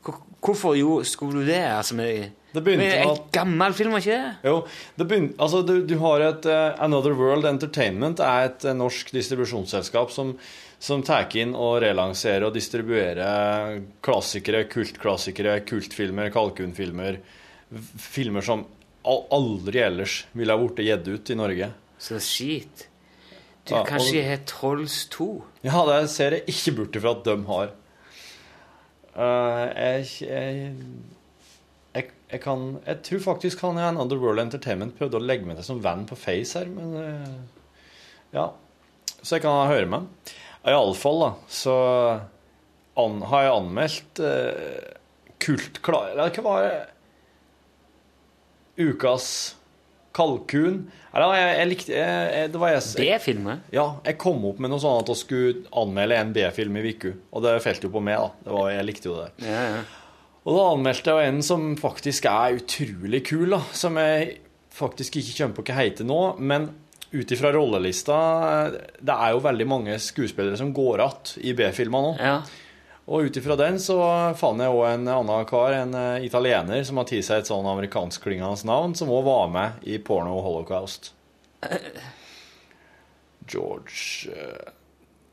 hvor, Hvorfor jo, skulle du det? Altså, med, Det begynte med at- gammel film, ikke det? Jo, det begynte, altså, du, du har et uh, Another World Entertainment er et uh, norsk distribusjonsselskap som, som tar inn og relanserer og distribuerer klassikere, kultklassikere, kultfilmer, kalkunfilmer. Filmer som aldri ellers ville ha blitt gitt ut i Norge. Så skit. Du, Ja, kanskje jeg har Trolls 2? Ja, det ser jeg ikke bort ifra at de har. Uh, jeg, jeg, jeg, jeg kan Jeg tror faktisk han i Underworld World Entertainment prøvde å legge meg til som venn på Face her, men eh, Ja. Så jeg kan høre med ham. Iallfall, da, så an, har jeg anmeldt uh, Kultklar... Eller hva var det? Ukas kalkun. Eller, jeg, jeg likte jeg, jeg, Det var jeg B-filmer? ja, jeg kom opp med noe sånn at vi skulle anmelde en B-film i uka. Og det felt jo på meg, da. Det var, jeg likte jo det. Ja, ja. Og da anmeldte jeg en som faktisk er utrolig kul, da. Som jeg faktisk ikke kommer på hva heter nå. Men ut ifra rollelista Det er jo veldig mange skuespillere som går igjen i B-filmer nå. ja. Og ut ifra den så fant jeg òg en annen kar, en eh, italiener, som har tatt seg et sånn amerikanskklingende navn, som òg var med i Porno Holocaust. George eh,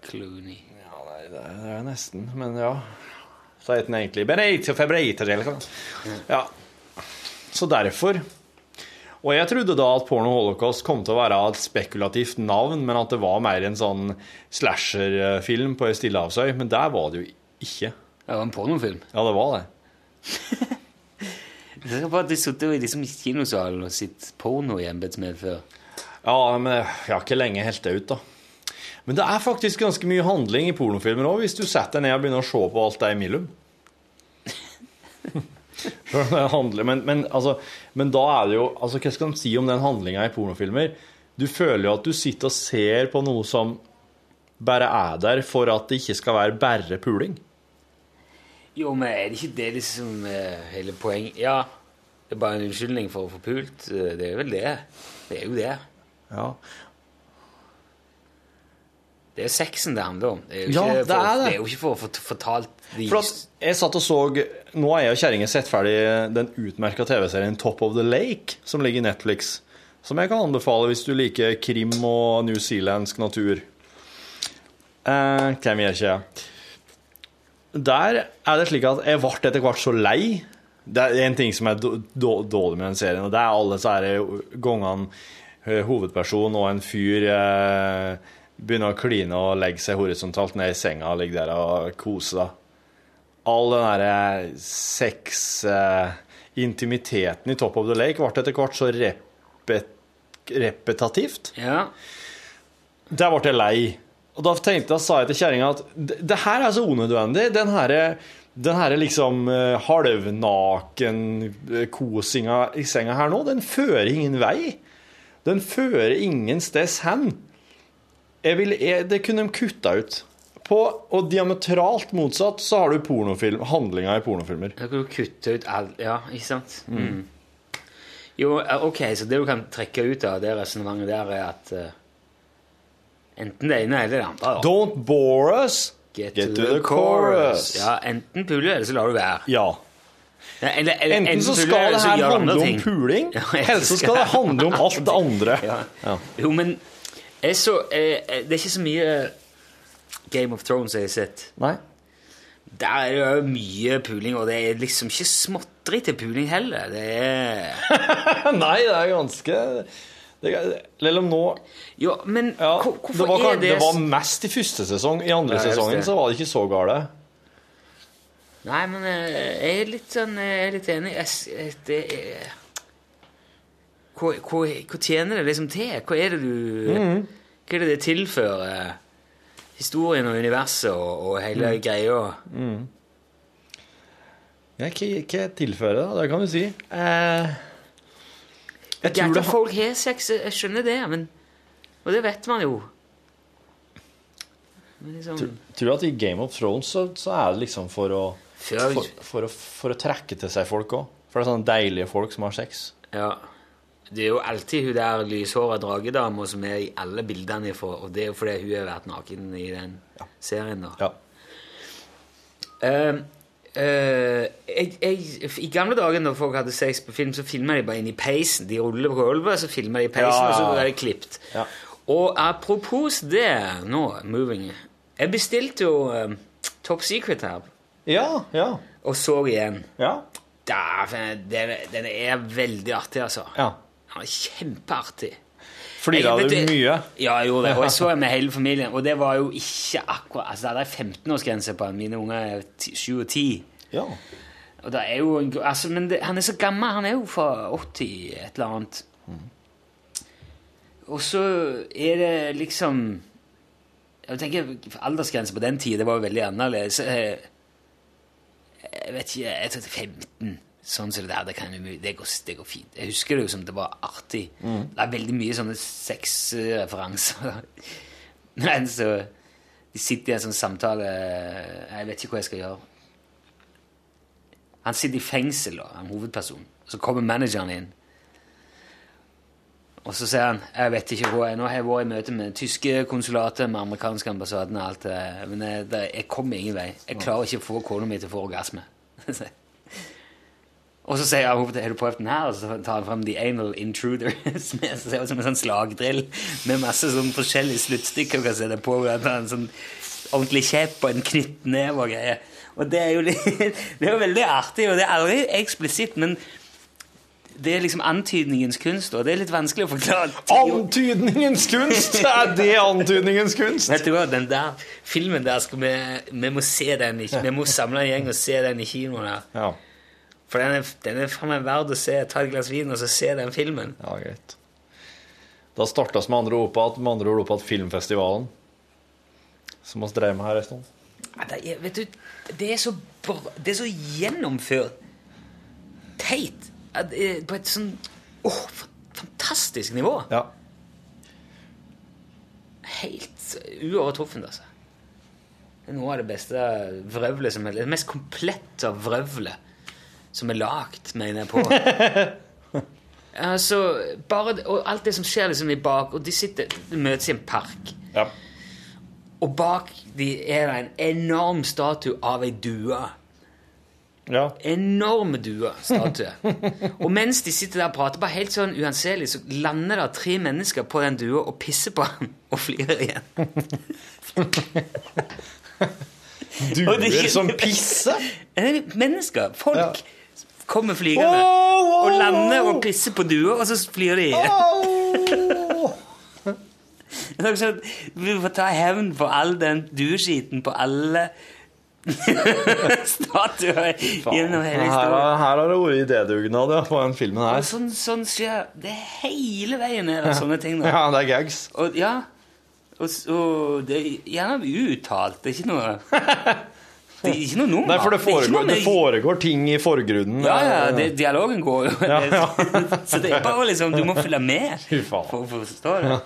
Clooney. Ja, nei, det det er nesten, men ja. Så heter den egentlig Benito Febrito, eller hva? Ja. Så derfor Og jeg trodde da at Porno Holocaust kom til å være et spekulativt navn, men at det var mer en sånn slasherfilm på ei stillehavsøy. Men der var det jo ikke. Det var en pornofilm. Ja, det var det. Jeg at du satt i liksom kinosalen og sett porno i embetsmed før. Ja, men jeg har ikke lenge helt det ut, da. Men det er faktisk ganske mye handling i pornofilmer òg, hvis du setter deg ned og begynner å se på alt det imellom. Men, men, altså, men da er det jo altså, Hva skal man si om den handlinga i pornofilmer? Du føler jo at du sitter og ser på noe som bare er der for at det ikke skal være bare puling. Jo, men er det ikke det liksom eh, hele poenget? Ja, det er bare en unnskyldning for å få pult. Eh, Det er vel det. Det er jo det. Ja. Det er jo sexen det handler om. Det er jo Ja, ikke, det for, er det. det er jo ikke for å få fortalt de For at jeg satt og så Nå har jeg og kjerringa sett ferdig den utmerka TV-serien Top of the Lake, som ligger i Netflix. Som jeg kan anbefale hvis du liker krim og newzealandsk natur. Eh, hvem gjør ikke jeg? Der er det slik at jeg ble etter hvert så lei. Det er en ting som er då- då- dårlig med den serien, og det er alle disse gangene eh, hovedperson og en fyr eh, begynner å kline og legge seg horisontalt ned i senga og ligge der og kose. deg. All den derre sex eh, Intimiteten i Top of the Lake ble etter hvert så repet, repetativt. Ja. Der ble jeg lei. Og da tenkte da sa jeg til kjerringa at det, her er så unødvendig. Den herre den her liksom eh, halvnaken eh, i senga her nå, den fører ingen vei. Den fører ingen steds hen. Vil, det kunne de kutta ut. På, og diametralt motsatt så har du pornofilm, handlinga i pornofilmer. Da kan du kutte ut alt Ja, ikke sant? Mm. Jo, eh, ok, så det du kan trekke ut av det resonnementet der, er at uh, enten det ene eller det andre da. Don't bore us. Get, Get to the chorus. Ja, enten puler, eller så lar du være. Ja. Ja, Eller, eller, Enten så skal det her handle om puling, Ja, eller så skal det handle om alt det andre. Ja. Ja. Jo, men jeg så, eh, det er ikke så mye Game of Thrones jeg har sett. Nei. Der er det jo mye puling, og det er liksom ikke småtteri til puling heller. Det er Nei, det er ganske det er, Eller om nå Jo, men ja, hvor- det, hvorfor var, er det det var mest i første sesong. I andre Ja, sesongen så var det ikke så gale. Nei, men eh, jeg er litt sånn Jeg er litt enig. Jeg, eh, det er hva, hva, hva tjener det liksom til? Hva er det du mm. Hva er det det tilfører historien og universet og, og hele mm. greia? Ja, hva, hva tilfører det, da? Det kan du si. Eh, jeg tror det folk har sex, jeg skjønner det, men Og det vet man jo. Men liksom tror, tror at i Game of Thrones så, så er det liksom for å for, for, å, for å trekke til seg folk òg. For det er sånne deilige folk som har sex. Ja. Det er jo alltid hun der lyshåra dragedama som er i alle bildene fra, og det er jo fordi hun har vært naken i den serien, da. Ja. Eh, uh, jeg, jeg, I gamle dager når folk hadde sex på film, så filma de bare inn i peisen. De ruller på gulvet, så filmer de i peisen, Ja, ja, og så ja. ble det klippet. Ja. Og apropos det nå, moving Jeg bestilte jo uh, Top Secret her, Ja, ja. og så igjen. Ja. Da, den, den er veldig artig, altså. ja. Den er kjempeartig. Flira du mye? Ja, jeg gjorde det. Og jeg så med hele familien. Og det var jo ikke akkurat Altså, det er 15-årsgrense på han. Mine unger er 7 og 10. Ja. Og det er jo en, altså, Men det, han er så gammel. Han er jo fra 80 et eller annet. Og så er det liksom Jeg tenker Aldersgrense på den tida var jo veldig annerledes. Eh, Jeg vet ikke Jeg tror det er 15. Sånn som det der, det, kan, det, går, det går fint. Jeg husker det jo som det var artig. Det er veldig mye sånne sexreferanser. Men så De sitter i en sånn samtale Jeg vet ikke hva jeg skal gjøre. Han sitter i fengsel, da, han hovedperson. Så kommer manageren inn. Og så sier han jeg vet ikke hva jeg, Nå har jeg vært i møte med tyske konsulatet, med amerikanske ambassaden og alt det men jeg, jeg kommer ingen vei. Jeg klarer ikke å få kona mi til å få orgasme. Og så sier hun har du prøvd den her, og så tar han fram The Anal Intruder, som er- ser ut som en sånn slagdrill med masse sånn forskjellige sluttstykker Hun kan se det på. og en sånn ordentlig kjepp og en knyttneve og greier. Og det er jo litt, det er jo veldig artig, og det er aldri eksplisitt, men det er liksom antydningens kunst, og det er litt vanskelig å forklare. Antydningens kunst! Er det antydningens kunst? Vet du hva, den der filmen der skal vi Vi må se den Vi må samle en gjeng og se den i kinoen her. Ja, For den er, den er faen meg verd å se. Ta et glass vin og så se den filmen. ja greit. Da startes med andre ord på at, med andre ord opp at filmfestivalen, som vi drev med her en stund. Ja, Det er, vet du, det er så, bra- det er så gjennomført teit er på et sånn åh, fantastisk nivå. Ja. Helt uovertruffent, altså. Det er noe av det beste vrøvlet som er Det mest komplette vrøvlet som er lagd, mener jeg på. altså, bare, og alt det som skjer liksom i bak Og de sitter de møtes i en park. ja. Og bak de er det en enorm statue av ei due. Ja. Enorme duestatue. og mens de sitter der og prater, bare helt sånn uanselig, så lander det tre mennesker på den dua og pisser på den og flirer igjen. Er Duer som pisser? Eh, Mennesker, folk, Ja. Kommer flygende oh, oh, og lander og pisser på dua, og så flyr de igjen. Sånn, Vi får ta hevn på all den dueskiten på alle statuer gjennom hele historien. her har det vært idédugnad ja, på den filmen Og her. sånn, sånn skjer det hele veien er det sånne ting. Da. Ja, det er gags. Og, ja, og, og det er gjerne uttalt. Det er ikke noe Det er ikke noe nummer. Nei, for det foregår, det det foregår ting i forgrunnen. Ja, ja, det, dialogen går jo. Ja, ja. Så det er bare liksom Du må følge med for, å forstå det.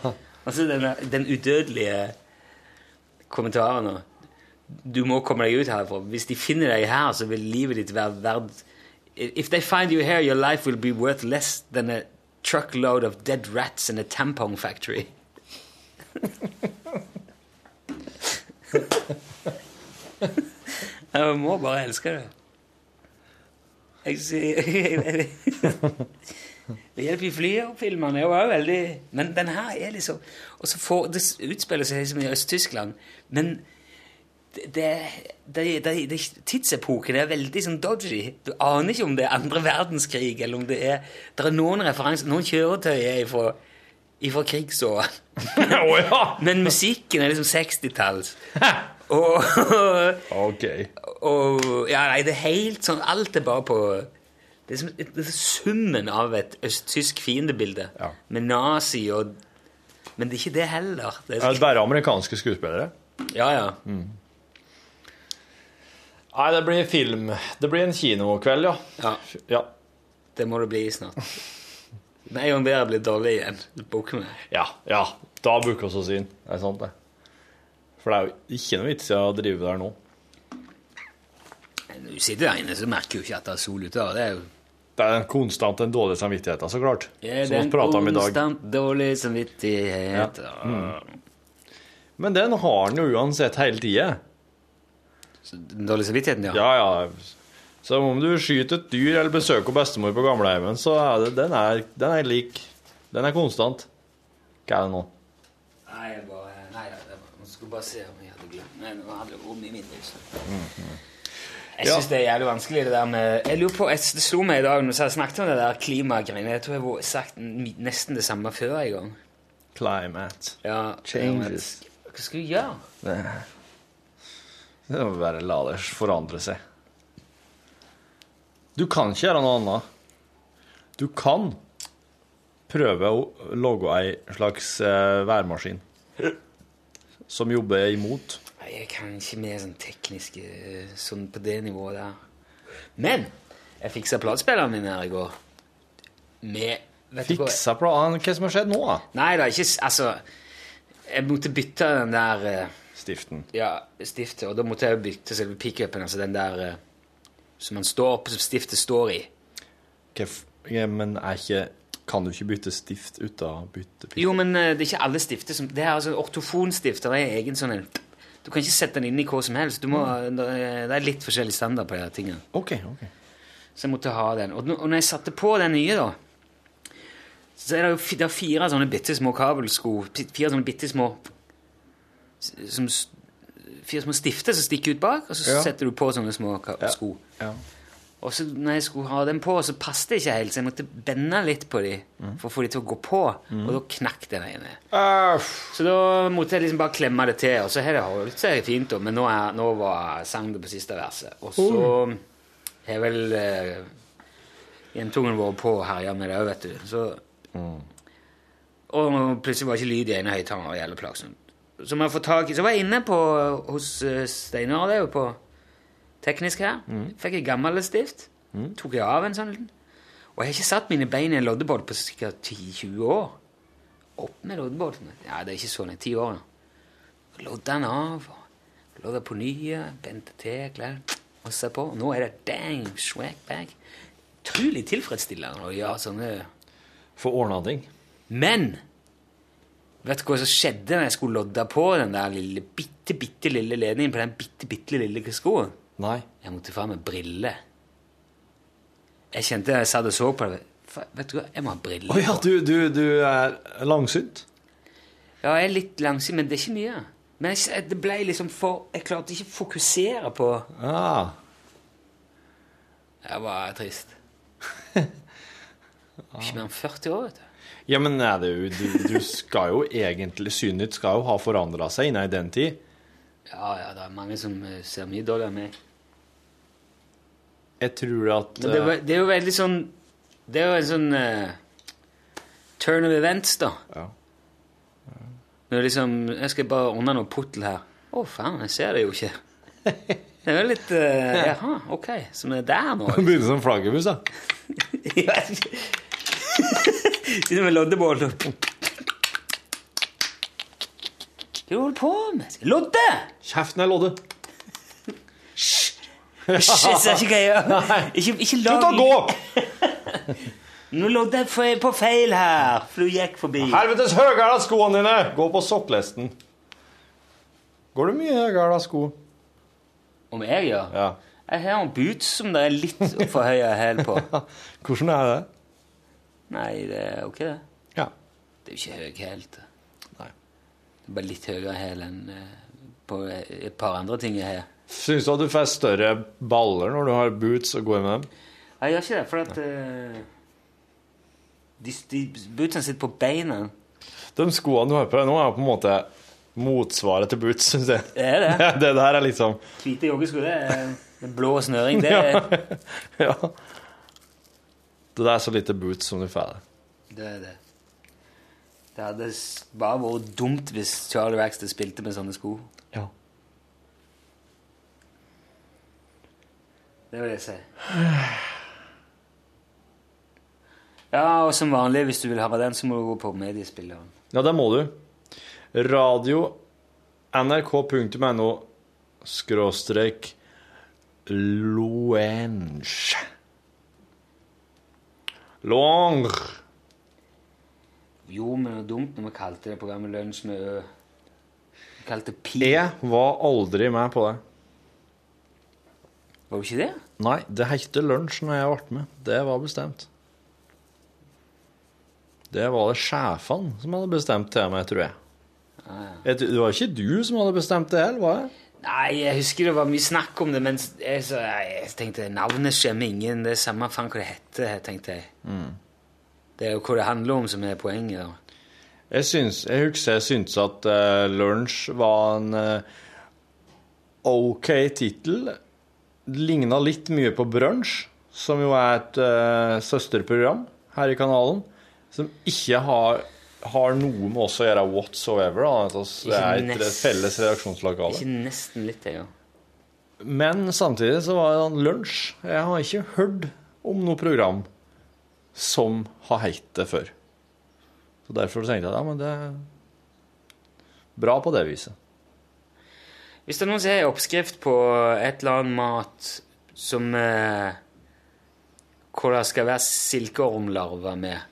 Og så denne, den udødelige kommentaren. Du må komme deg ut herfra. Hvis de finner deg her, så vil livet ditt være verdt If they find you here, your life will be worth less than a truckload of dead rats in a tampon factory. Jeg må bare elske det. Jeg sier Det hjelper i var jo veldig Men den her er liksom Og så får Det utspiller seg liksom i Øst-Tyskland, men det, det, det, det, tidsepoken er veldig sånn dodgy. Du aner ikke om det er andre verdenskrig, eller om det er Det er noen referanser Noen kjøretøy er ifra, ifra krigsåra. Men musikken er liksom 60-talls. Og, Ok. og Ja, nei, det er helt sånn Alt er bare på Det er, som, det er summen av et østtysk fiendebilde. Ja. Med nazi og Men det er ikke det heller. Det Er så, bare amerikanske skuespillere? ja, ja. Nei, det blir film. Det blir en kinokveld, ja. ja. Ja. Det må det bli snart. Med en gang det blir dårlig igjen, booker vi. Ja, ja. Da booker vi oss inn. Det er sant, det. For det er jo ikke noe vits i å drive der nå. Når du sitter der inne, så merker du ikke at det er sol ute. Det er jo Det er en konstant en dårlig samvittighet, så klart. ja, om i dag. konstant dårlig samvittighet. Men den har han jo uansett hele tida. Den dårlige samvittigheten, ja. Ja, ja. Så om du skyter et dyr eller besøker bestemor på gamleheimen, så er det, den, er, den er lik. Den er konstant. Hva er det nå? Nei, jeg bare Nei, jeg bare- jeg skulle bare se om jeg hadde glemt Nei, nå hadde det rom i min hus. Jeg syns det er jævlig vanskelig, det der med Jeg lurer på, jeg, Det slo meg i dag når jeg snakket om det der klimagreiene. Jeg tror jeg har sagt nesten det samme før en gang. Climate. Ja, Changes. Hva skal vi gjøre? Det må bare la det forandre seg. Du kan ikke gjøre noe annet. Du kan prøve å lage ei slags eh, værmaskin som jobber imot. Jeg kan ikke mer sånn teknisk sånn på det nivået der. Men jeg fiksa platespilleren min her i går. Med? Fiksa planen. Hva som har skjedd nå, da? Nei da, ikke Altså, jeg måtte bytte den der eh, Stiften. Ja, stiftet, og da måtte jeg bytte selve pickupen, altså den der eh, som man står på, som stiftet står i. Hva ja, men er ikke Kan du ikke bytte stift uten å bytte? Jo, men eh, det er ikke alle stifter som Det er altså Ortofonstifter det er egen sånn en Du kan ikke sette den inn i hva som helst. Du må, det er- litt forskjellig standard på de tingene. OK. ok. Så jeg måtte ha den. Og, når jeg satte på den nye, da, så er det jo det er fire sånne bitte små kabelsko. Fire sånne bitte små som, Fire små stifter som stikker ut bak, og så Ja. setter du på sånne små sko. Ja. Ja. Og så når jeg skulle ha dem på, så passet det ikke helt, så jeg måtte bende litt på de for å få dem til å gå på, og da knakk den ene. Så da måtte jeg liksom bare klemme det til, og så har det holdt seg fint, men nå, er, nå var sang det på siste verset. Og så har vel eh, jentungen vært på og herja med det òg, vet du. Så, Og plutselig var ikke lyd i ene høyttaleren og plagsomt. Så, så var jeg inne på, hos eh, Steinar det er jo på teknisk her. Fikk jeg gammel stift. Tok jeg av en sånn liten. Og jeg har ikke satt mine bein i en loddebåt på ca. 10-20 år. Opp med loddebåten. Ja, det er ikke så lenge. Ti år. da. Lodda den av. Lodda på nye. Bente til. Klær. Og se på. Nå er det dang, swag bag. Utrolig tilfredsstillende å gjøre sånne Få ordna ting. Men vet du hva som skjedde når jeg skulle lodde på den der lille, bitte, bitte lille ledningen på den bitte, bitte lille skoen? Nei. Jeg måtte få meg briller. Jeg kjente jeg satt og så på det. Vet du hva, jeg må ha briller. Å ja, du, du, du er langsynt? Ja, jeg er litt langsynt, men det er ikke mye. Men jeg, det ble liksom for Jeg klarte ikke å fokusere på Ah. Jeg var trist. Ikke mer enn 40 år, vet du. Ja, men nei, du, du skal jo egentlig Synet skal jo ha forandra seg innen den tid. Ja, ja, det er mange som eh, ser mye dårligere enn meg. Jeg tror at Men det, eh, det er jo veldig sånn Det er jo en sånn uh, turn of events, da. Ja. Når liksom Jeg skal bare ordne noe puttel her. Å, faen, jeg ser det jo ikke. Det er jo litt uh, Jaha, ok, Som er der nå. Begynne som flaggermus, da. Sitter med loddebål og er du holder på med? Lodde! Kjeften er lodde. Hysj, jeg ser ikke hva jeg gjør. Ikke, ikke lag Slutt å gå! Nå lodde jeg på feil her, for du gikk forbi. Helvetes høyere av skoene dine! Gå på sokklesten. Går du mye høyere av sko? Om jeg gjør? Ja. Jeg har en boots som det er litt for høye hæl på. Hvordan er det? Nei, det er ikke det. Ja. Det er jo ikke høy hæl. Det. Nei. Bare litt høyere hæl enn eh, på et par andre ting jeg har. Syns du at du får større baller når du har boots og går med dem? Jeg gjør ikke det, for at uh, de, de bootsene sitter på beina. De skoene du har på deg nå, er på en måte motsvaret til boots, syns jeg. Det er det. Det der er liksom Hvite joggesko, det er det blå snøring. Det er Ja. Det der er så lite boots som du får. det. det. Er det. Det hadde bare vært dumt hvis Charlie Wackster spilte med sånne sko. Ja. Det vil jeg si. Ja, og som vanlig, hvis du vil ha den, så må du gå på mediespilleren. Ja, det må du. Radio nrk.no skråstrek Loenge. Longer. Jo, men det var dumt når vi kalte det programmet Lunsj med Ø. Vi kalte det Pi. Jeg var aldri med på det. Var du ikke det? Nei, det het lunsj når jeg ble med. Det var bestemt. Det var det sjefene som hadde bestemt til meg, tror jeg. jeg. Det var ikke du som hadde bestemt det heller, var det? Nei, jeg husker det var mye snakk om det, men jeg, så, jeg tenkte navnet skjemmer ingen. Det er samme faen hva det heter, tenkte jeg. Det er jo hva det handler om som er poenget. da. Jeg, syns, jeg husker jeg syntes at uh, lunsj var en uh, OK tittel. Ligna litt mye på Brunsj, som jo er et uh, søsterprogram her i kanalen, som ikke har, har noe med oss å gjøre whatsoever. Da. Det er et felles redaksjonslokale. Ikke nesten litt, jeg, ja. Men samtidig så var det en lunsj. Jeg har ikke hørt om noe program som har hett det før. Så derfor tenkte jeg ja, men det er bra på det viset. Hvis det er noen som har en oppskrift på et eller annet mat som eh, Hvor det skal være silkeormlarver med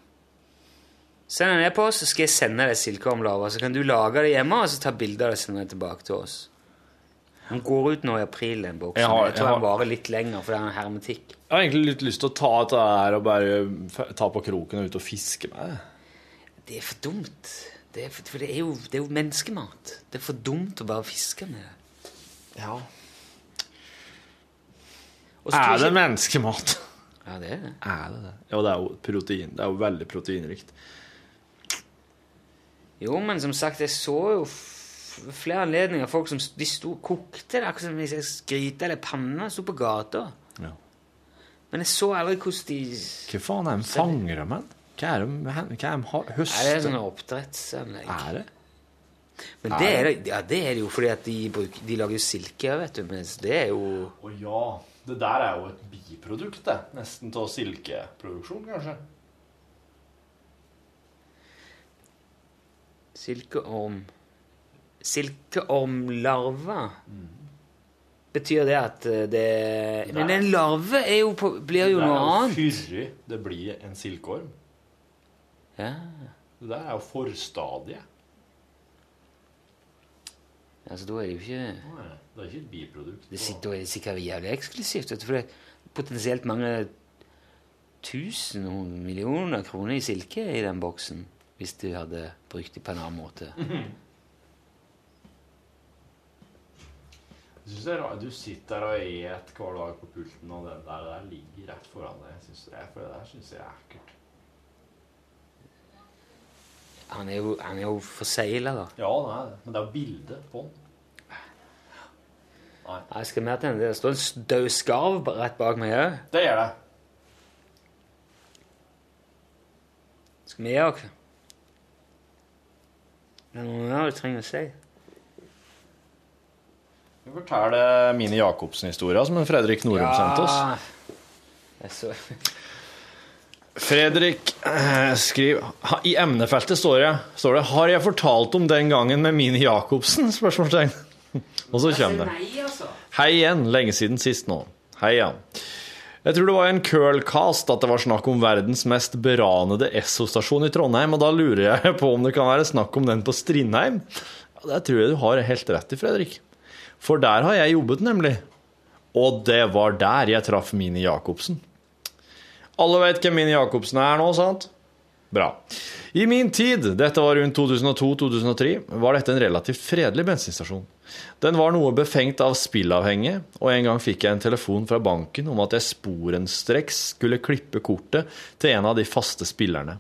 Send på oss, så skal jeg sende deg silkeormlarver. Så kan du lage det hjemme og så ta bilder og sende det tilbake til oss. Den går ut nå i april, den boksen. Jeg Jeg, har- jeg tror har- den varer litt lenger, for det er hermetikk. Jeg har egentlig litt lyst til å ta dette her og bare ta på kroken og ut og fiske med det. Det er for dumt. Det er for, for det er, jo, det er jo menneskemat. Det er for dumt å bare fiske med det. Ja. Er det ikke- menneskemat? Ja, det er det. Er det det? Ja, det er jo protein. Det er jo veldig proteinrikt. Jo, men som sagt, jeg så jo flere anledninger folk som de sto, kokte det akkurat som hvis jeg skryte eller panna sto på gata. Ja. Men jeg så aldri hvordan de Hva faen er de fanger men? Hva er de, hva er de høster? Er det er sånn oppdrettsanlegg. Er det? Men det er, ja, det er det jo fordi at de, bruker, de lager jo silke, vet du. Mens det er jo Å ja. Det der er jo et biprodukt, det. Nesten av silkeproduksjon, kanskje. silkeorm Silkeormlarve. Betyr det at det Nei. Men en larve jo på, blir jo det noe er jo annet. fyrre det blir en silkeorm. Ja. Det der er jo forstadiet. Altså, da er det jo ikke Nei, Det er ikke et biprodukt. det, Da er det sikkert jævlig eksklusivt, for det er potensielt mange tusen millioner kroner i silke i den boksen. Hvis du hadde brukt det på en annen måte. Jeg synes det er rart. Du sitter der og et hver dag på pulten, og den der, der ligger rett foran deg. Jeg synes det, for det der syns jeg er ekkelt. Han er jo, han er jo forsegla, da. Ja, det er det. Men det er jo bilde på han. Nei, Jeg skal mer til. Det står en død skarv rett bak meg òg. Det gjør det. Skal vi gi oss? Det er noe mer du trenger å si. Vi forteller Mini Jacobsen-historia som en Fredrik Norum sendte oss. Fredrik eh, skriver I emnefeltet står det, står det 'Har jeg fortalt om den gangen med Mini Jacobsen?' spørsmålstegn. Og så kommer det. Altså. Hei igjen. Lenge siden sist nå. Hei igjen. Jeg tror det var i en Curlcast at det var snakk om verdens mest beranede Esso-stasjon i Trondheim, og da lurer jeg på om det kan være snakk om den på Strindheim? Ja, det tror jeg du har helt rett i, Fredrik. For der har jeg jobbet, nemlig. Og det var der jeg traff Mini Jacobsen. Alle vet hvem Mini Jacobsen er nå, sant? Bra. I min tid, dette var rundt 2002-2003, var dette en relativt fredelig bensinstasjon. Den var noe befengt av spillavhengige, og en gang fikk jeg en telefon fra banken om at jeg sporenstreks skulle klippe kortet til en av de faste spillerne.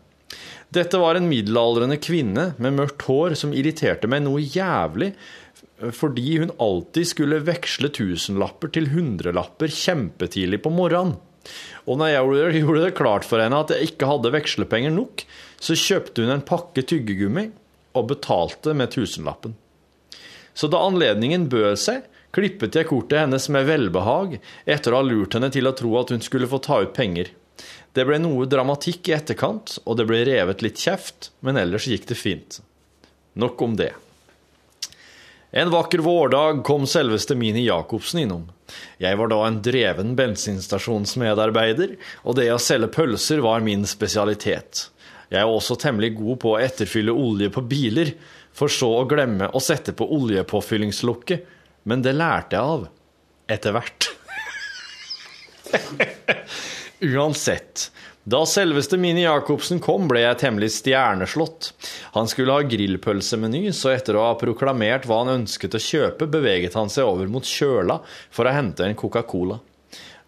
Dette var en middelaldrende kvinne med mørkt hår som irriterte meg noe jævlig, fordi hun alltid skulle veksle tusenlapper til hundrelapper kjempetidlig på morgenen. Og når jeg gjorde- det klart for henne at jeg ikke hadde vekslepenger nok, så kjøpte hun en pakke tyggegummi og betalte med tusenlappen. Så da anledningen bød seg, klippet jeg kortet hennes med velbehag, etter å ha lurt henne til å tro at hun skulle få ta ut penger. Det ble noe dramatikk i etterkant, og det ble revet litt kjeft, men ellers gikk det fint. Nok om det. En vakker vårdag kom selveste Mini Jacobsen innom. Jeg var da en dreven bensinstasjonsmedarbeider, og det å selge pølser var min spesialitet. Jeg er også temmelig god på å etterfylle olje på biler, for så å glemme å sette på oljepåfyllingslukket, men det lærte jeg av. Etter hvert. Uansett. Da selveste Mini Jacobsen kom, ble jeg temmelig stjerneslått. Han skulle ha grillpølsemeny, så etter å ha proklamert hva han ønsket å kjøpe, beveget han seg over mot kjøla for å hente en Coca-Cola.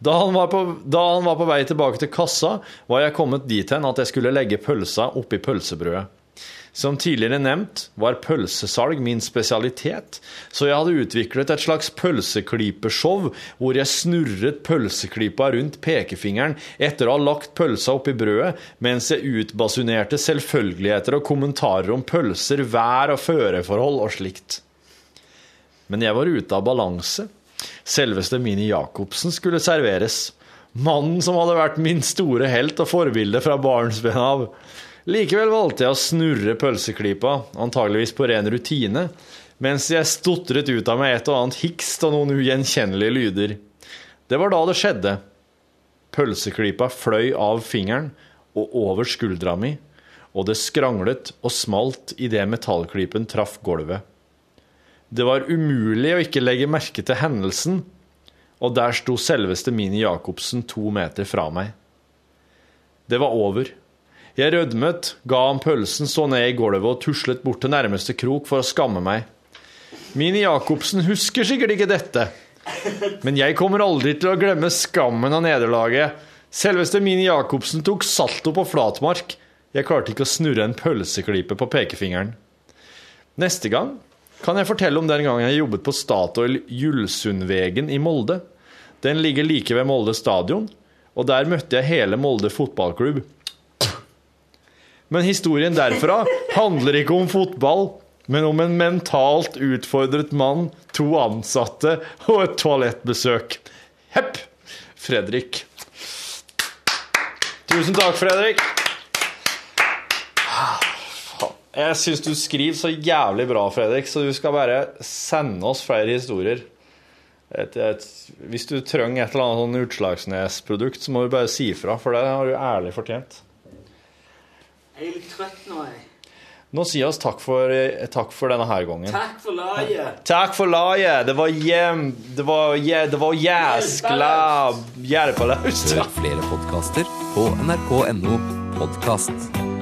Da han, på, da han var på vei tilbake til kassa, var jeg kommet dit hen at jeg skulle legge pølsa oppi pølsebrødet. Som tidligere nevnt var pølsesalg min spesialitet, så jeg hadde utviklet et slags pølseklypeshow hvor jeg snurret pølseklypa rundt pekefingeren etter å ha lagt pølsa oppi brødet, mens jeg utbasunerte selvfølgeligheter og kommentarer om pølser, vær og føreforhold og slikt. Men jeg var ute av balanse. Selveste Mini Jacobsen skulle serveres. Mannen som hadde vært min store helt og forbilde fra barnsben av. Likevel valgte jeg å snurre pølseklypa, antageligvis på ren rutine, mens jeg stotret ut av meg et og annet hikst og noen ugjenkjennelige lyder. Det var da det skjedde. Pølseklypa fløy av fingeren og over skuldra mi, og det skranglet og smalt idet metallklypen traff gulvet. Det var umulig å ikke legge merke til hendelsen, og der sto selveste Mini Jacobsen to meter fra meg. Det var over. Jeg rødmet, ga ham pølsen, så ned i gulvet og tuslet bort til nærmeste krok for å skamme meg. Mini Jacobsen husker sikkert ikke dette, men jeg kommer aldri til å glemme skammen av nederlaget. Selveste Mini Jacobsen tok salto på flatmark. Jeg klarte ikke å snurre en pølseklype på pekefingeren. Neste gang kan jeg fortelle om den gangen jeg jobbet på Statoil Julsundvegen i Molde. Den ligger like ved Molde stadion, og der møtte jeg hele Molde fotballklubb. Men historien derfra handler ikke om fotball, men om en mentalt utfordret mann, to ansatte og et toalettbesøk. Hepp! Fredrik. Tusen takk, Fredrik. Jeg syns du skriver så jævlig bra, Fredrik, så du skal bare sende oss flere historier. Et, et, hvis du trenger et eller annet sånn Utslagsnes-produkt, så må du bare si ifra, for det har du ærlig fortjent. Jeg er litt trøtt nå, jeg. Nå sier oss takk for, eh, takk for denne her gangen. Takk for laget. Takk for laget! Det var hjem... Det var, det var jæskla hjelpeløst. Hør flere podkaster på nrk.no podkast.